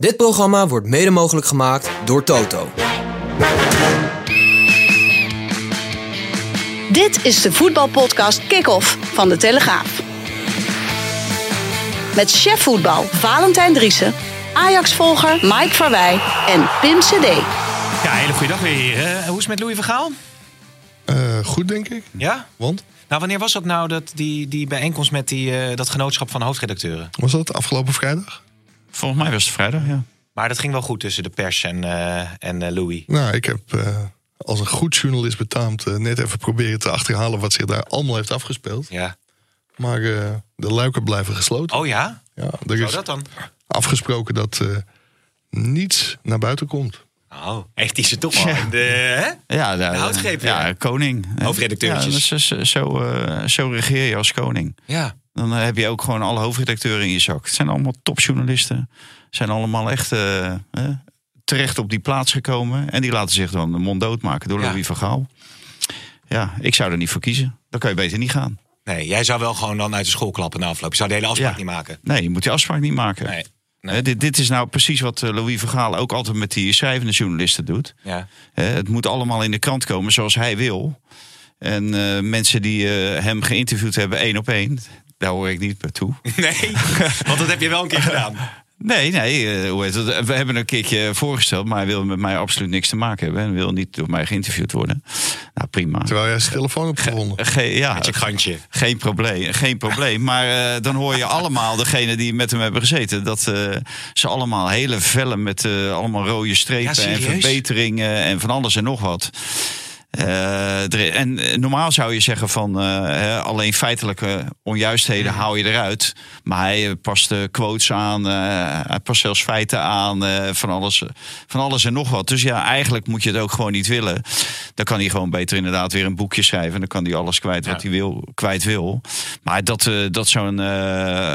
Dit programma wordt mede mogelijk gemaakt door Toto. Dit is de voetbalpodcast Kick-Off van De Telegraaf. Met chef voetbal Valentijn Driessen, Ajax-volger Mike Verwij en Pim CD. Ja, hele goede dag weer, heren. Hoe is het met Louis Vergaal? Uh, goed, denk ik. Ja? Want? Nou, wanneer was dat nou, dat, die, die bijeenkomst met die, uh, dat genootschap van hoofdredacteuren? Was dat afgelopen vrijdag? Volgens mij was het vrijdag, ja. Maar dat ging wel goed tussen de pers en, uh, en Louis. Nou, ik heb als een goed journalist betaamd net even proberen te achterhalen wat zich daar allemaal heeft afgespeeld. Ja. Maar de luiken blijven gesloten. Oh ja? Ja, er Zou is dat dan? afgesproken dat niets naar buiten komt. Oh, echt die ze toch in de, hè? Ja, de houtgreep. Ja, koning. Hoofdredacteurtjes. Ja, zo, zo, uh, zo regeer je als koning. Ja. Dan heb je ook gewoon alle hoofdredacteuren in je zak. Het zijn allemaal topjournalisten. zijn allemaal echt uh, terecht op die plaats gekomen. En die laten zich dan de mond doodmaken door Ja. Louis van Gaal. Ja, ik zou er niet voor kiezen. Dan kan je beter niet gaan. Nee, jij zou wel gewoon dan uit de school klappen na afloop. Je zou de hele afspraak Ja. niet maken. Nee, je moet die afspraak niet maken. Nee. Dit, dit is nou precies wat eh, Louis van Gaal ook altijd met die schrijvende journalisten doet. Ja. Het moet allemaal in de krant komen zoals hij wil. En eh, mensen die eh, hem geïnterviewd hebben één op één, daar hoor ik niet bij toe. Nee, want dat heb je wel een keer gedaan. Nee, nee, eh, hoe heet het? we hebben een keertje voorgesteld, maar hij wil met mij absoluut niks te maken hebben. En wil niet door mij geïnterviewd worden. Nou, prima. Terwijl jij zijn telefoon hebt gevonden. Ge- ja, Met je gantje. geen probleem, geen probleem. Maar eh, dan hoor je allemaal, degene die met hem hebben gezeten, dat eh, ze allemaal hele vellen met eh, allemaal rode strepen Ja, en verbeteringen en van alles en nog wat. Eh, er- en eh, normaal zou je zeggen van eh, alleen feitelijke onjuistheden hou je eruit. Maar hij past quotes aan, hij past zelfs feiten aan, van, alles, van alles en nog wat. Dus ja, eigenlijk moet je het ook gewoon niet willen. Dan kan hij gewoon beter inderdaad weer een boekje schrijven. Dan kan hij alles kwijt wat Ja. hij wil, kwijt wil. Maar dat, dat zo'n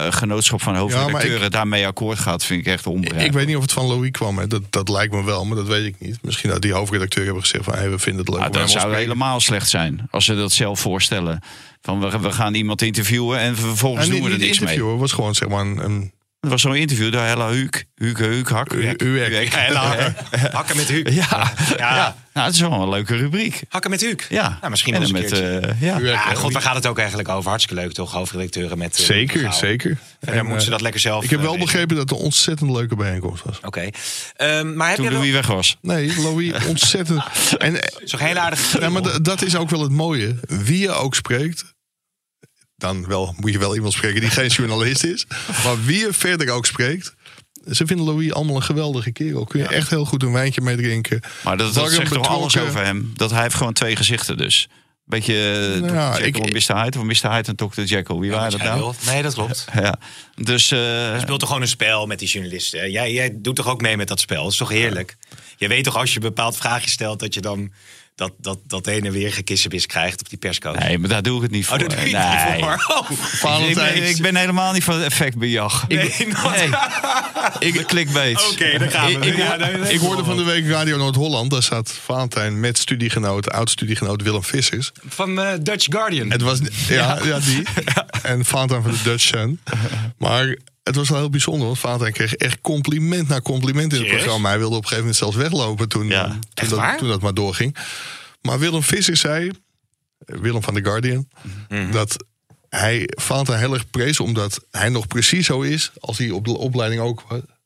genootschap van hoofdredacteuren ik- daarmee akkoord gaat, vind ik echt onbegrijpelijk. Ik weet niet of het van Louis kwam. Hè. Dat, dat lijkt me wel, maar dat weet ik niet. Misschien dat die hoofdredacteur hebben gezegd van... Hey, we vinden het leuk om dat zou helemaal slecht zijn als ze dat zelf voorstellen. Van we, we gaan iemand interviewen en vervolgens En doen we er niks mee. het was gewoon zeg maar een... een Het was zo'n interview door Hella Huuk. Huuk, Huuk, Hak. Uek. Hella, hakken met Huuk. Ja, Ja. ja. Nou, het is wel een leuke rubriek. Hakken met Huuk. Ja, Nou, misschien En wel met, keertje. eh, ja. Ja, god, waar gaat het ook eigenlijk over? Hartstikke leuk toch, hoofdredacteuren met... eh, Zeker, Vergaal. zeker. En dan En, moeten ze eh, dat lekker zelf... Ik heb wel begrepen dat het een ontzettend leuke bijeenkomst was. Oké. Ehm, maar heb Toen je wel... Louis weg was. Nee, Louis, ontzettend. En, eh, Zo'n heel aardig ja, maar dat is ook wel het mooie. Wie je ook spreekt, dan wel, moet je wel iemand spreken die geen journalist is. Maar wie je verder ook spreekt, ze vinden Louis allemaal een geweldige kerel. Kun je echt heel goed een wijntje mee drinken. Maar dat, dat zegt toch alles over hem? Dat hij heeft gewoon twee gezichten dus. Beetje uh, Nou ja, ik- en Mr. Hyde. Of Mr. Hyde en Dr. Jekyll. Wie waren dat nou? wil- Nee, dat klopt. Ja. Dus eh, Je speelt toch gewoon een spel met die journalisten. Jij, jij doet toch ook mee met dat spel? Dat is toch heerlijk? Je weet toch als je een bepaald vraagje stelt... dat je dan dat, dat, dat heen en weer gekissenbis krijgt op die perscoach? nee, maar daar doe ik het niet voor. Oh, dat doe je nee. niet voor. Oh. Ik ben, ik ben helemaal niet van effectbejag. Nee, ik, nee. ik clickbait. Oké, daar gaan we. Ik, Ja, hoor- nee, nee. ik hoorde van de week Radio Noord-Holland. Daar zat Valentijn met studiegenoot, oud-studiegenoot Willem Vissers. Van eh, Dutch Guardian. Het was, ja, ja. die. En Valentijn van de Dutch Sun. Maar het was wel heel bijzonder. Want Valentijn kreeg echt compliment na compliment in het programma. Hij wilde op een gegeven moment zelfs weglopen toen, Ja. toen, Echt dat, waar? toen dat maar doorging. Maar Willem Vissers zei, Willem van de Guardian, Mhm. dat hij Valentijn heel erg prees omdat hij nog precies zo is als hij op de opleiding ook.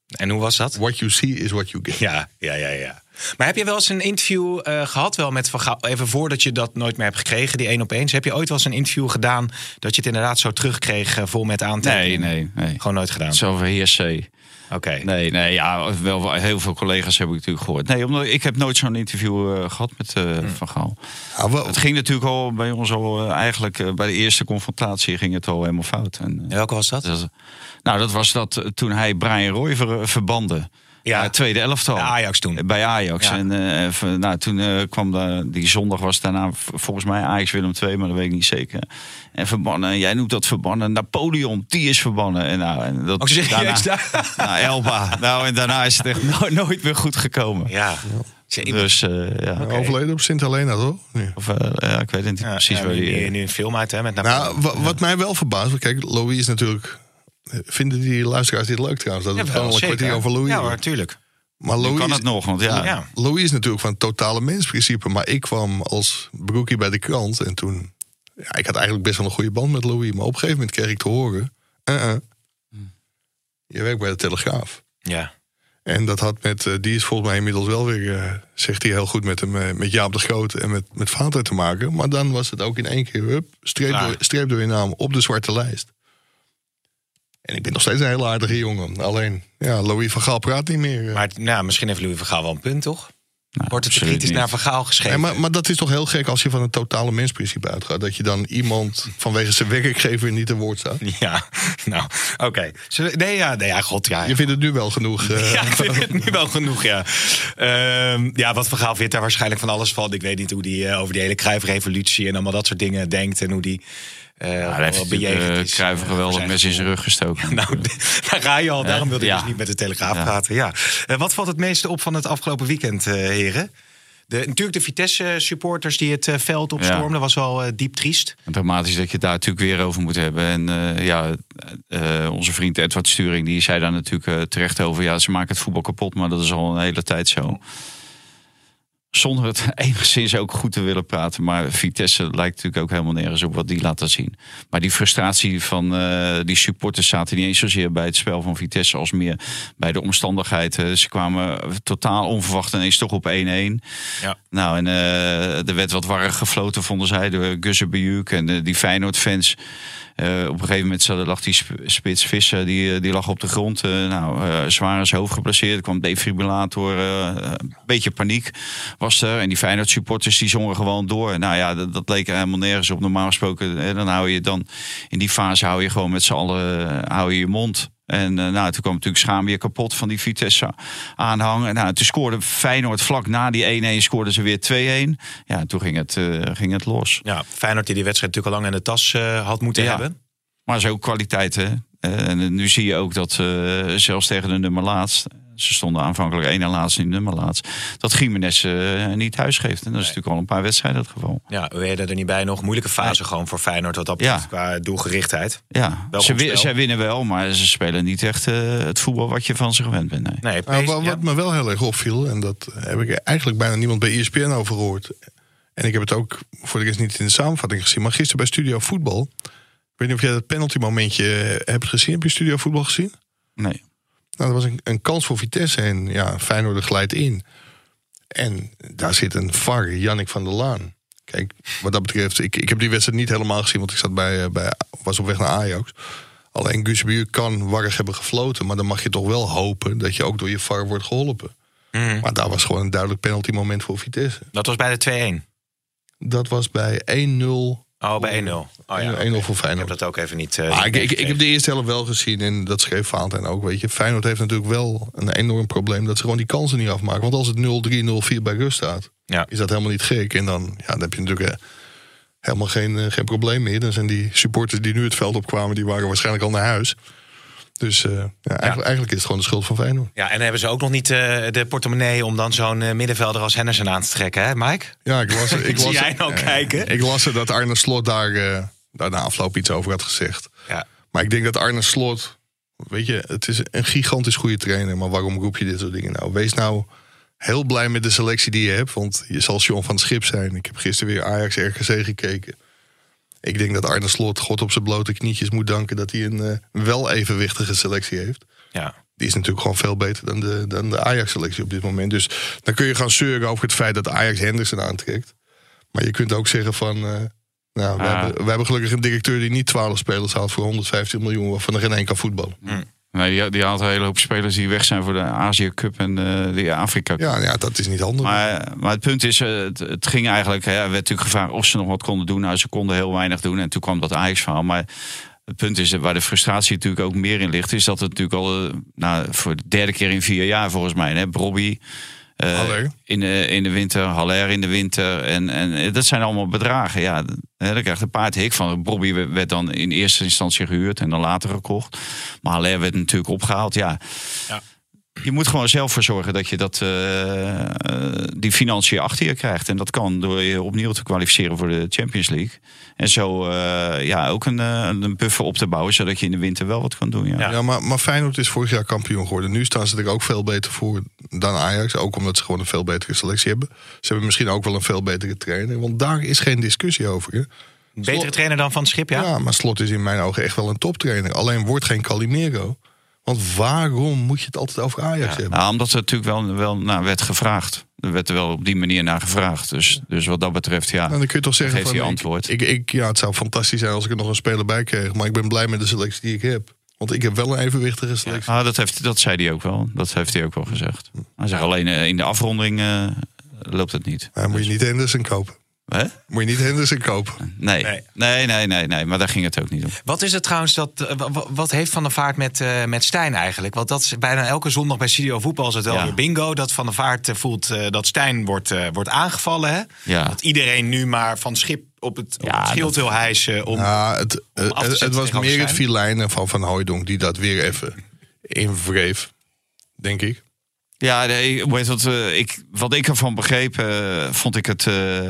En hoe was dat? What you see is what you get. Ja, ja, ja, ja. Maar heb je wel eens een interview eh, gehad, wel met Van Gaal, even voordat je dat nooit meer hebt gekregen, die één op één? Heb je ooit wel eens een interview gedaan dat je het inderdaad zo terugkreeg, eh, vol met Nee, aantekeningen? nee, nee. Gewoon nooit gedaan? Zo heersee. Oké. Nee, nee, ja, wel heel veel collega's heb ik natuurlijk gehoord. Nee, omdat ik heb nooit zo'n interview eh, gehad met eh, Hm. Van Gaal. Ja, wel- Het ging natuurlijk al bij ons al eigenlijk bij de eerste confrontatie ging het al helemaal fout. En, En welke was dat? dat- nou, dat was dat toen hij Brian Roy ver, verbande. Ja. Ja, tweede elftal. Bij Ajax toen. Bij Ajax. Ja. En eh, even- nou, toen eh, kwam de, die zondag was daarna volgens mij Ajax Willem II, maar dat weet ik niet zeker. En verbannen, jij noemt dat verbannen. Napoleon, die is verbannen. En, nou, en dat, Oh, daarna, nou, Elba. Nou, en daarna is het echt no- nooit meer goed gekomen. Ja. Dus eh, ja. Overleden op Sint Helena, toch? Of, eh, ja, ik weet het niet Ja, precies ja, waar nu, die... nu, nu een film uit, hè? Met Napoleon. Nou, wa- wat mij wel verbaast, kijk, Louis is natuurlijk. Vinden die luisteraars dit leuk trouwens? Dat het Jawel, gewoon een kwartier over Louis Ja, wordt? hoor, tuurlijk. Maar Nu Louis, kan het nog, want ja, Ja. Louis is natuurlijk van het totale mensprincipe. Maar ik kwam als broekie bij de krant. En toen... Ja, ik had eigenlijk best wel een goede band met Louis. Maar op een gegeven moment kreeg ik te horen... "Uh-uh, je werkt bij de Telegraaf. Ja. En dat had met... eh, die is volgens mij inmiddels wel weer... eh, zegt hij heel goed met, hem, eh, met Jaap de Groot en met, met Vater te maken. Maar dan was het ook in één keer... Hup, streep, Klaar. door, streep door je naam op de zwarte lijst. En ik ben nog steeds een hele aardige jongen. Alleen, ja, Louis van Gaal praat niet meer. eh. Maar nou, misschien heeft Louis van Gaal wel een punt, toch? Nou, Wordt het kritisch niet. naar Van Gaal geschreven? Nee, maar, maar dat is toch heel gek als je van het totale mensprincipe uitgaat. Dat je dan iemand vanwege zijn werkgever niet te woord staat. Ja, nou, oké. Nee, ja, nee, ja, god, ja. Je vindt het nu wel genoeg. eh, Ja, ik vind het nu wel genoeg, ja. Ehm, ja, wat Van Gaal vindt daar waarschijnlijk van alles van. Ik weet niet hoe die over die hele Cruijff-revolutie en allemaal dat soort dingen denkt. En hoe die heeft uh, is. Cruijff eh, geweldig mes in zijn rug gestoken. Nou, daar ga je al. Daarom wilde ik dus niet met de Telegraaf praten. Ja. Eh, wat valt het meeste op van het afgelopen weekend, heren? De, natuurlijk de Vitesse-supporters die het veld opstormden. Ja. was wel diep triest. Dramatisch dat je het daar natuurlijk weer over moet hebben. En ja, onze vriend Edward Sturing die zei daar natuurlijk terecht over. Ja, ze maken het voetbal kapot, maar dat is al een hele tijd zo. Zonder het enigszins ook goed te willen praten. Maar Vitesse lijkt natuurlijk ook helemaal nergens op wat die laten zien. Maar die frustratie van eh, die supporters zaten niet eens zozeer bij het spel van Vitesse als meer bij de omstandigheden. Ze kwamen totaal onverwacht ineens toch op 1-1. Ja. Nou, en eh, er werd wat warrig gefloten, vonden zij, door Gusse Bejuk en eh, die Feyenoord-fans. Eh, op een gegeven moment lag die sp- spits Visser, die, eh, die lag op de grond. eh, nou, eh, zwaar zijn hoofd geblesseerd. Er kwam defibrillator, een beetje paniek was er. En die Feyenoord-supporters die zongen gewoon door. Nou ja, dat, leek helemaal nergens op. Normaal gesproken, dan hou je dan in die fase hou je gewoon met z'n allen hou je je mond. En eh, nou, toen kwam natuurlijk schaam weer kapot van die Vitesse aanhang. En nou, toen scoorde Feyenoord vlak na die 1-1 scoorden ze weer 2-1. Ja, toen ging het, eh, ging het los. Ja, Feyenoord die die wedstrijd natuurlijk al lang in de tas eh, had moeten Ja. hebben. Maar ook kwaliteit, hè? En nu zie je ook dat zelfs tegen de nummer laatst... ze stonden aanvankelijk één en laatst, niet nummer laatst... dat Jiménez eh, niet thuis geeft. En dat is natuurlijk al een paar wedstrijden het geval. Ja, we hadden er niet bij. Nog moeilijke fase gewoon voor Feyenoord wat dat betreft Ja. qua doelgerichtheid. Ja, Wel ze, zij winnen wel, maar ze spelen niet echt eh, het voetbal wat je van ze gewend bent. Nee. Nee, Nou, wat, me wel heel erg opviel, en dat heb ik eigenlijk bijna niemand bij ESPN over gehoord. En ik heb het ook voor de rest niet in de samenvatting gezien. Maar gisteren bij Studio Voetbal. Ik weet niet of jij dat penalty momentje hebt gezien. Heb je Studio Voetbal gezien? nee. Nou, dat was een, een kans voor Vitesse en ja, Feyenoord glijdt in. En daar zit een VAR, Jannik van der Laan. Kijk, wat dat betreft, ik, ik heb die wedstrijd niet helemaal gezien, want ik zat bij, eh, bij, was op weg naar Ajax. Alleen Guusbuur kan warrig hebben gefloten, maar dan mag je toch wel hopen dat je ook door je VAR wordt geholpen. Mhm. Maar daar was gewoon een duidelijk penalty moment voor Vitesse. Dat was bij de 2-1. Dat was bij 1-0. Oh, bij 1-0. Oh, ja, 1-0 oké. voor Ik heb Feyenoord. dat ook even niet. eh, ik, ik, ik heb de eerste helft wel gezien en dat schreef Valentijn ook. Weet je, Feyenoord heeft natuurlijk wel een enorm probleem dat ze gewoon die kansen niet afmaken. Want als het 0-3, 0-4 bij rust staat, Ja. is dat helemaal niet gek. En dan, ja, dan heb je natuurlijk eh, helemaal geen, eh, geen probleem meer. Dan zijn die supporters die nu het veld opkwamen, die waren waarschijnlijk al naar huis. Dus eh, ja, eigenlijk, eigenlijk is het gewoon de schuld van Feyenoord. Ja, en hebben ze ook nog niet eh, de portemonnee om dan zo'n eh, middenvelder als Henderson aan te trekken, hè, Mike? Ja, ik las, ik Zie las, jij nou kijken? Ik las er dat Arne Slot daar, eh daar na afloop iets over had gezegd. Ja. Maar ik denk dat Arne Slot, weet je, het is een gigantisch goede trainer. Maar waarom roep je dit soort dingen nou? Wees nou heel blij met de selectie die je hebt. Want je zal John van het Schip zijn. Ik heb gisteren weer Ajax RKC gekeken. Ik denk dat Arne Slot God op zijn blote knietjes moet danken dat hij een eh, wel evenwichtige selectie heeft. Ja. Die is natuurlijk gewoon veel beter dan de, dan de Ajax-selectie op dit moment. Dus dan kun je gaan zeuren over het feit dat Ajax Henderson aantrekt. Maar je kunt ook zeggen van... eh, nou, we, Ah. hebben, we hebben gelukkig een directeur die niet 12 spelers haalt voor 150 miljoen... waarvan er geen één kan voetballen. Nee, die, die haalt een hele hoop spelers die weg zijn voor de Azië Cup en eh, de Afrika Cup. Ja, ja, dat is niet handig. Maar, maar het punt is, eh, het, het ging eigenlijk, hè, er werd natuurlijk gevraagd of ze nog wat konden doen. Nou, ze konden heel weinig doen en toen kwam dat Ajax-verhaal. Maar Het punt is, waar de frustratie natuurlijk ook meer in ligt, is dat het natuurlijk al eh, nou, voor de derde keer in vier jaar volgens mij, hè, Robbie. Eh, in, de, in de winter, Haller in de winter. En, en eh, dat zijn allemaal bedragen. Ja, hè, dan krijgt een paard hik van. Bobby werd werd dan in eerste instantie gehuurd en dan later gekocht. Maar Haller werd natuurlijk opgehaald. Ja. Ja. Je moet gewoon zelf voor zorgen dat je dat, eh, eh, die financiën achter je krijgt. En dat kan door je opnieuw te kwalificeren voor de Champions League. En zo eh, ja, ook een, een buffer op te bouwen, zodat je in de winter wel wat kan doen. Ja. Ja. Ja, maar, maar Feyenoord is vorig jaar kampioen geworden. Nu staan ze er ook veel beter voor dan Ajax. Ook omdat ze gewoon een veel betere selectie hebben. Ze hebben misschien ook wel een veel betere trainer. Want daar is geen discussie over. Hè? Betere trainer dan Van Schip, ja? Ja, maar Slot is in mijn ogen echt wel een toptrainer. Alleen wordt geen Calimero. Want waarom moet je het altijd over Ajax hebben? Nou, omdat er natuurlijk wel, wel naar werd gevraagd. Er werd er wel op die manier naar gevraagd. Dus, dus wat dat betreft, ja. Nou, dan kun je toch zeggen hij ik- antwoord. Ik, ik, ja, het zou fantastisch zijn als ik er nog een speler bij kreeg. Maar ik ben blij met de selectie die ik heb. Want ik heb wel een evenwichtige selectie. Ah, dat, heeft, dat zei hij ook wel. Dat heeft hij ook wel gezegd. Hij zegt alleen eh, in de afronding eh, loopt het niet. Maar moet je niet Henderson kopen. Hè? Moet je niet Henderson kopen. Nee. Nee. Nee. nee, nee, nee, Maar daar ging het ook niet om. Wat is het trouwens dat. eh, wa- wa- Wat heeft Van der Vaart met, eh, met Stijn eigenlijk? Want dat is bijna elke zondag bij Studio Voetbal is het wel Ja. weer bingo. Dat Van der Vaart eh, voelt eh, dat Stijn wordt, eh, wordt aangevallen. Hè? Ja. Dat iedereen nu maar van schip op het, op Ja, het schild wil hijsen. Om, Ja, het, om af te het, het was meer het filijnen van Van Hooijdonk die dat weer even invreef. Denk ik. Ja, nee, eh, ik, wat ik ervan begreep, vond ik het eh,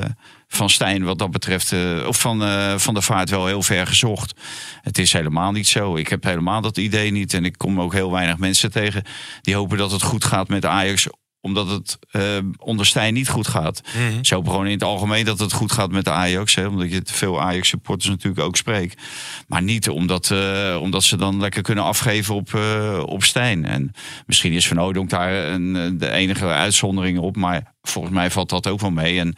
van Stijn wat dat betreft, eh, of van, eh, van de vaart wel heel ver gezocht. Het is helemaal niet zo. Ik heb helemaal dat idee niet. En ik kom ook heel weinig mensen tegen die hopen dat het goed gaat met Ajax omdat het eh, onder Stijn niet goed gaat. Mhm. Ze hopen gewoon in het algemeen dat het goed gaat met de Ajax. Hè, omdat je te veel Ajax-supporters natuurlijk ook spreekt. Maar niet omdat, omdat ze dan lekker kunnen afgeven op, op Stijn. En misschien is Van Oudonk daar een, de enige uitzondering op. Maar volgens mij valt dat ook wel mee. En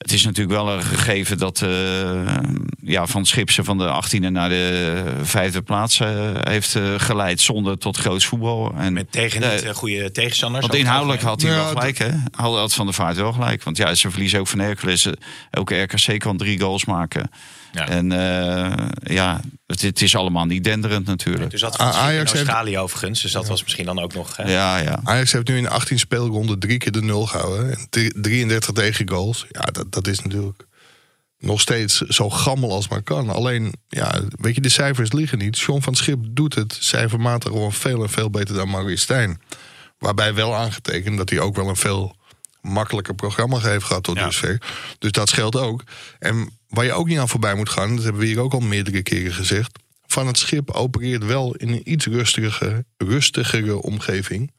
het is natuurlijk wel een gegeven dat eh, ja, Van Schipsen van de 18e naar de vijfde plaats eh, heeft eh, geleid. Zonder tot groots voetbal. En met tegen niet goede tegenstanders. want inhoudelijk had hij Ja, wel gelijk, hè? Had, had Van der Vaart wel gelijk. Want ja, ze verliezen ook van Hercules. Ook RKC kan drie goals maken. Ja. En eh, ja, het, het is allemaal niet denderend natuurlijk. Dus dat van A- Schip in Ajax heeft- Australië overigens. Dus dat was misschien dan ook nog. Hè? Ja, ja. Ajax heeft nu in 18 speelronden drie keer de nul gehouden. En drie- 33 tegengoals. Ja, dat, dat is natuurlijk nog steeds zo gammel als maar kan. Alleen, ja, weet je, de cijfers liggen niet. John van Schip doet het cijfermatig gewoon veel en veel beter dan Maurice Stijn. Waarbij wel aangetekend dat hij ook wel een veel makkelijker programma heeft gehad tot Ja. dusver. Dus dat scheelt ook. En waar je ook niet aan voorbij moet gaan, dat hebben we hier ook al meerdere keren gezegd. Van het schip opereert wel in een iets rustigere, rustigere omgeving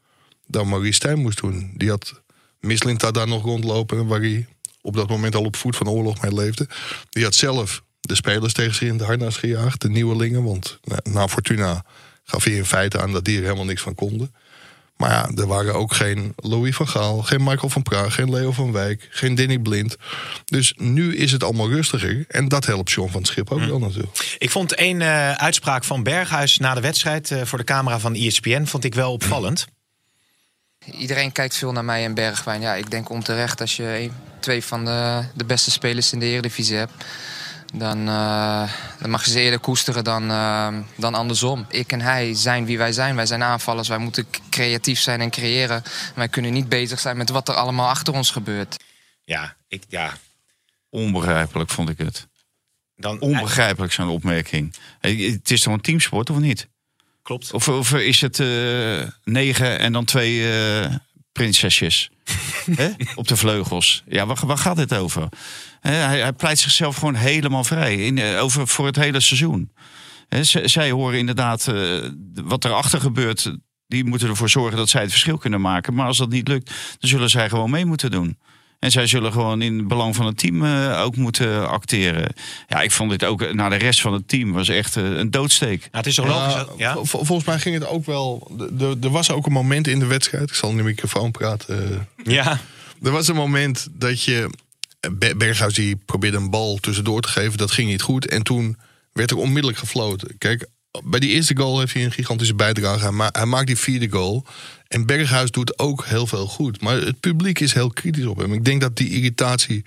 dan Maurice Stijn moest doen. Die had Mislintat daar nog rondlopen, waar hij op dat moment al op voet van oorlog mee leefde. Die had zelf de spelers tegen zich in het harnas gejaagd, de nieuwelingen. Want na- na Fortuna gaf hij in feite aan dat die er helemaal niks van konden. Maar ja, er waren ook geen Louis van Gaal, geen Michael van Praag, geen Leo van Wijk, geen Danny Blind. Dus nu is het allemaal rustiger. En dat helpt John van het Schip ook wel natuurlijk. Ik vond één eh, uitspraak van Berghuis na de wedstrijd eh, voor de camera van ESPN vond ik wel opvallend. Iedereen kijkt veel naar mij en Bergwijn. Ja, ik denk onterecht als je een- twee van de, de beste spelers in de Eredivisie hebt. Dan, eh, dan mag je ze eerder koesteren dan, eh, dan andersom. Ik en hij zijn wie wij zijn. Wij zijn aanvallers. Wij moeten creatief zijn en creëren. Wij kunnen niet bezig zijn met wat er allemaal achter ons gebeurt. Ja, ik, ja Onbegrijpelijk vond ik het. dan, Onbegrijpelijk zo'n opmerking. Het is toch een teamsport, of niet? klopt. Of, of is het eh, negen en dan twee eh, prinsesjes Hè? op de vleugels? Ja, waar, waar gaat dit over? Hij, hij pleit zichzelf gewoon helemaal vrij in, eh, over, voor het hele seizoen. Zij horen inderdaad eh, wat erachter gebeurt. Die moeten ervoor zorgen dat zij het verschil kunnen maken. Maar als dat niet lukt, dan zullen zij gewoon mee moeten doen. En zij zullen gewoon in het belang van het team eh, ook moeten acteren. Ja, ik vond dit ook naar de rest van het team was echt een doodsteek. Het is toch logisch. Ja, vol- volgens mij ging het ook wel. Er was ook een moment in de wedstrijd. Ik zal in de microfoon praten. ja. Er was een moment dat je. Be- Berghuis die probeerde een bal tussendoor te geven. Dat ging niet goed. En toen werd er onmiddellijk gefloten. Kijk, bij die eerste goal heeft hij een gigantische bijdrage. Hij, ma- hij maakt die vierde goal. En Berghuis doet ook heel veel goed. Maar het publiek is heel kritisch op hem. Ik denk dat die irritatie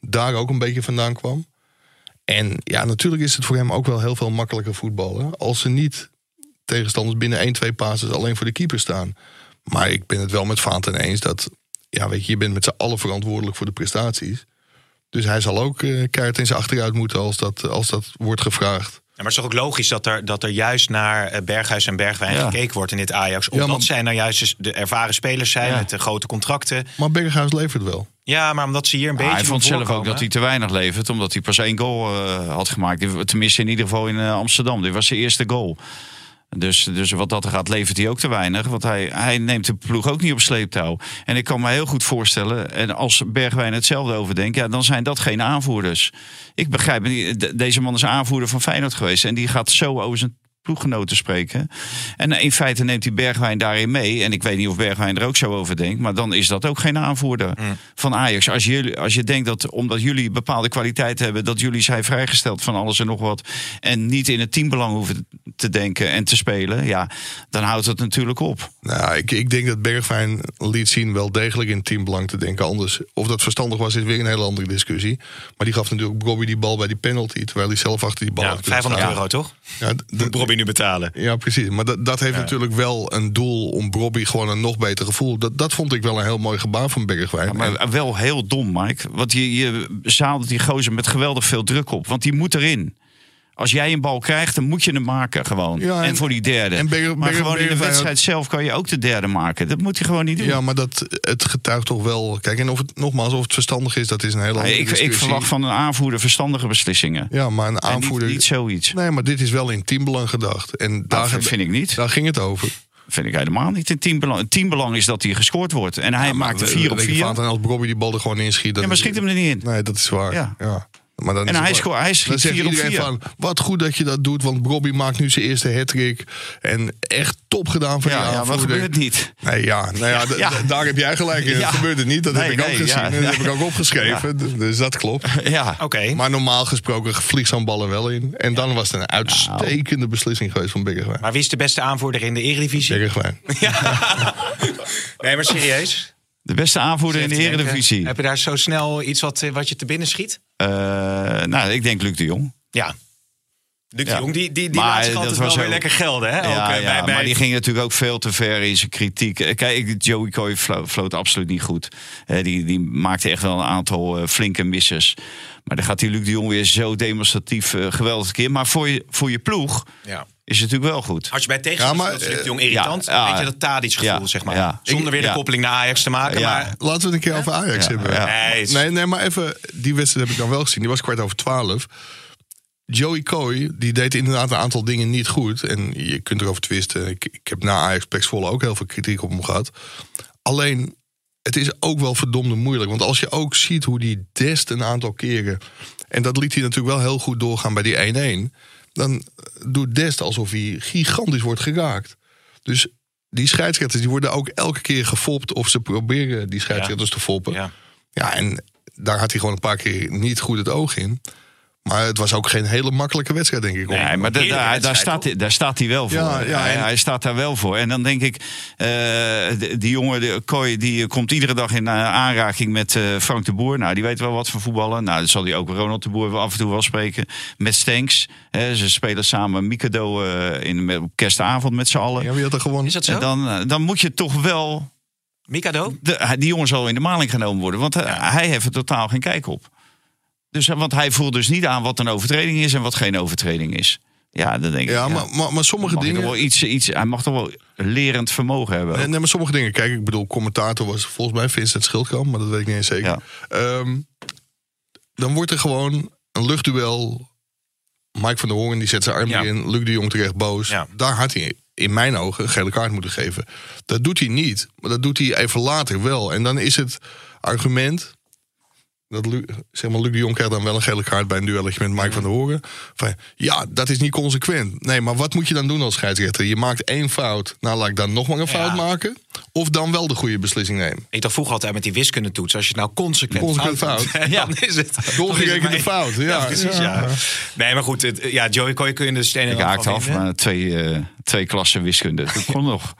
daar ook een beetje vandaan kwam. En ja, natuurlijk is het voor hem ook wel heel veel makkelijker voetballen. Als ze niet tegenstanders binnen 1, 2 passes alleen voor de keeper staan. Maar ik ben het wel met Vaanten eens dat, ja, weet je, je bent met z'n allen verantwoordelijk voor de prestaties. Dus hij zal ook eh keihard in zijn achteruit moeten als dat, als dat wordt gevraagd. Ja, maar het is toch ook logisch dat er, dat er juist naar eh, Berghuis en Bergwijn Ja. gekeken wordt in dit Ajax. Omdat maar- zij nou juist dus de ervaren spelers zijn Ja. met de grote contracten. Maar Berghuis levert wel. Ja, maar omdat ze hier een Ah, beetje hij vond zelf ook dat hij te weinig levert, omdat hij pas één goal eh, had gemaakt. Tenminste, in ieder geval in Amsterdam. Dit was zijn eerste goal. Dus, dus wat dat gaat, levert hij ook te weinig. Want hij, hij neemt de ploeg ook niet op sleeptouw. En ik kan me heel goed voorstellen, en als Bergwijn hetzelfde over denkt, ja, dan zijn dat geen aanvoerders. Ik begrijp, deze man is aanvoerder van Feyenoord geweest. En die gaat zo over zijn ploeggenoten spreken. En in feite neemt hij Bergwijn daarin mee. En ik weet niet of Bergwijn er ook zo over denkt. Maar dan is dat ook geen aanvoerder van Ajax. Als, jullie, als je denkt dat omdat jullie bepaalde kwaliteit hebben... dat jullie zijn vrijgesteld van alles en nog wat... en niet in het teambelang hoeven te denken en te spelen... ja, dan houdt het natuurlijk op. Nou, ik, ik denk dat Bergwijn liet zien wel degelijk in teambelang te denken. Anders, of dat verstandig was, is weer een hele andere discussie. Maar die gaf natuurlijk Robbie die bal bij die penalty... terwijl hij zelf achter die bal Ja, had kunnen 500 staan. euro toch? Ja, d- Moet Nu betalen. Ja, precies. Maar dat, dat heeft natuurlijk wel een doel om Bobby gewoon een nog beter gevoel. Dat, dat vond ik wel een heel mooi gebaar van Bergwijn. Ja, maar wel heel dom, Mike. Want je, je zaalde die gozer met geweldig veel druk op. Want die moet erin. Als jij een bal krijgt, dan moet je hem maken gewoon. Ja, en, en- voor die derde. en maar gewoon in de wedstrijd zelf kan je ook de derde maken. Dat moet hij gewoon niet doen. Ja, maar dat, het getuigt toch wel... Kijk, en of het, nogmaals, of het verstandig is, dat is een hele andere ik, ik discussie. verwacht van een aanvoerder verstandige beslissingen. Ja, maar een En niet- aanvoerder... niet, zoiets. Nee, maar dit is wel in teambelang gedacht. En daar, vind ik niet. daar ging het over. vind ik helemaal niet in teambelang. Het teambelang is dat hij gescoord wordt. En hij maakt er vier op je vier. En als Bobby die bal er gewoon inschiet... dan Ja, maar schiet hem er niet in. Nee, dat is waar. Ja. Ja. Maar dan En is hij hij schiet dan zegt vier op iedereen vier. van, wat goed dat je dat doet, want Bobby maakt nu zijn eerste hat-trick. En echt top gedaan van Ja, die ja, wat gebeurt niet? Nee, ja, nou ja, d- Ja. d- daar heb jij gelijk in. Ja. Dat gebeurt het niet, dat Nee, heb ik ook gezien. ja. en dat heb ik ook opgeschreven, dus- dus dat klopt. Ja. Oké. Maar normaal gesproken vliegt zo'n bal er wel in. En dan was het een uitstekende beslissing geweest van Bergwijn. Maar wie is de beste aanvoerder in de Eredivisie? Bergwijn. Nee, maar serieus. De beste aanvoerder in de Eredivisie. Heb je daar zo snel iets wat, wat je te binnen schiet? Eh, nou, ik denk Luc de Jong. Ja. Luc Ja. de Jong, die, die, die Maar laat zich dat altijd wel weer lekker gelden. Hè? Ja, ook, eh, ja, bij, bij- maar die ging natuurlijk ook veel te ver in zijn kritiek. Eh, Kijk, Joey Coy flo- floot absoluut niet goed. Eh, die, die maakte echt wel een aantal eh, flinke misses. Maar dan gaat die Luc de Jong weer zo demonstratief eh, geweldig keer. Maar voor je, voor je ploeg ja. Is het natuurlijk wel goed. Als je bij tegenstanders Ja, Luc de Jong eh, irritant. ja, ja. weet je dat Tadic gevoel, Ja, zeg maar. ja. Zonder weer de Ja. koppeling naar Ajax te maken. Ja. Maar Laten we het een keer over Ajax Ja, hebben. ja. Nee, Nee, nee, maar even, die wedstrijd heb ik dan wel gezien. Die was kwart over twaalf. Joey Coy, die deed inderdaad een aantal dingen niet goed. En je kunt erover twisten. Ik, ik heb na Ajax Pax Volle ook heel veel kritiek op hem gehad. Alleen, het is ook wel verdomde moeilijk. Want als je ook ziet hoe die Dest een aantal keren... en dat liet hij natuurlijk wel heel goed doorgaan bij die 1-1... dan doet Dest alsof hij gigantisch wordt geraakt. Dus die scheidsrechters die worden ook elke keer gefopt... of ze proberen die scheidsrechters te foppen. ja. Ja, en daar had hij gewoon een paar keer niet goed het oog in. Maar het was ook geen hele makkelijke wedstrijd, denk ik. om- Nee, maar daar, daar, staat, hij- daar staat hij wel voor. Ja, ja, hij, en- hij staat daar wel voor. En dan denk ik, eh, die jongen, de Kooi, die komt iedere dag in eh, aanraking met eh, Frank de Boer. Nou, die weet wel wat van voetballen. Nou, dat zal hij ook Ronald de Boer wel af en toe wel spreken. Met Stanks. Hè, ze spelen samen Mikado eh, in, met, op kerstavond met z'n allen. Ja, wie had er gewonnen? Is dat zo? En dan, eh, dan moet je toch wel... Mikado? De, die jongen zal in de maling genomen worden. Want eh, hij heeft er totaal geen kijk op. Dus, eh, want hij voelt dus niet aan wat een overtreding is en wat geen overtreding is. Ja, dan denk ik. Ja, maar, maar, maar sommige dingen... wel iets, iets, hij mag toch wel lerend vermogen hebben. Nee, nee, maar sommige dingen... Kijk, ik bedoel, commentator was volgens mij Vincent Schildkamp... maar dat weet ik niet eens zeker. Ja. Ehm, dan wordt er gewoon een luchtduel... Mike van der Hoorn die zet zijn arm Ja. in. Luc de Jong terecht boos. Daar had hij in mijn ogen een gele kaart moeten geven. Dat doet hij niet. Maar dat doet hij even later wel. En dan is het argument... Dat Lu, zeg maar, Luc de Jong krijgt dan wel een gele kaart bij een duelletje met Mike van der Hoorn. Van, ja, dat is niet consequent. Nee, maar wat moet je dan doen als scheidsrechter? Je maakt één fout. Nou, laat ik dan nog maar een fout Ja. maken. Of dan wel de goede beslissing nemen. Ik dacht vroeger altijd met die wiskundetoets. Als je het nou consequent, Consequent fout, fout. doet, dan is het Doorgerekende fout. Ja, precies, ja. Nee, maar goed. Het, ja, Joey, kun je de stenen Ik haakte af, vinden? maar twee, eh, twee klassen wiskunde. Dat kon nog.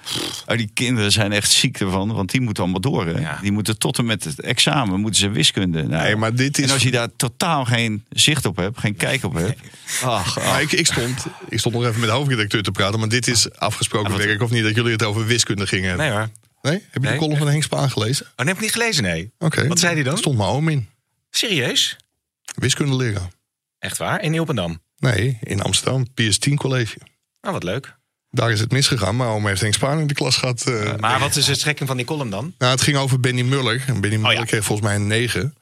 Oh, die kinderen zijn echt ziek ervan, want die moeten allemaal door. Hè? Ja. Die moeten tot en met het examen moeten ze wiskunde. Nou, Nee, maar dit is- En als je daar totaal geen zicht op hebt, geen kijk op hebt. Ach, ik, ik, stond, ik stond nog even met de hoofdredacteur te praten. Maar dit is afgesproken werk of niet dat jullie het over wiskunde gingen hebben. Nee hoor. Nee? Heb je de column van Henk Spaan gelezen? Oh, nee, heb ik niet gelezen, nee. Oké. Wat zei hij dan? Stond mijn oom in. Serieus? Wiskunde leraar. Echt waar? In Nieuwpendam? Nee, in Amsterdam. PS10 college. Nou, wat leuk. Daar is het misgegaan. Maar oom heeft Henk Spaan in de klas gehad. eh. Maar wat is de strekking van die column dan? Nou, het ging over Benny Muller. En Benny Muller Oh ja. kreeg volgens mij een 9.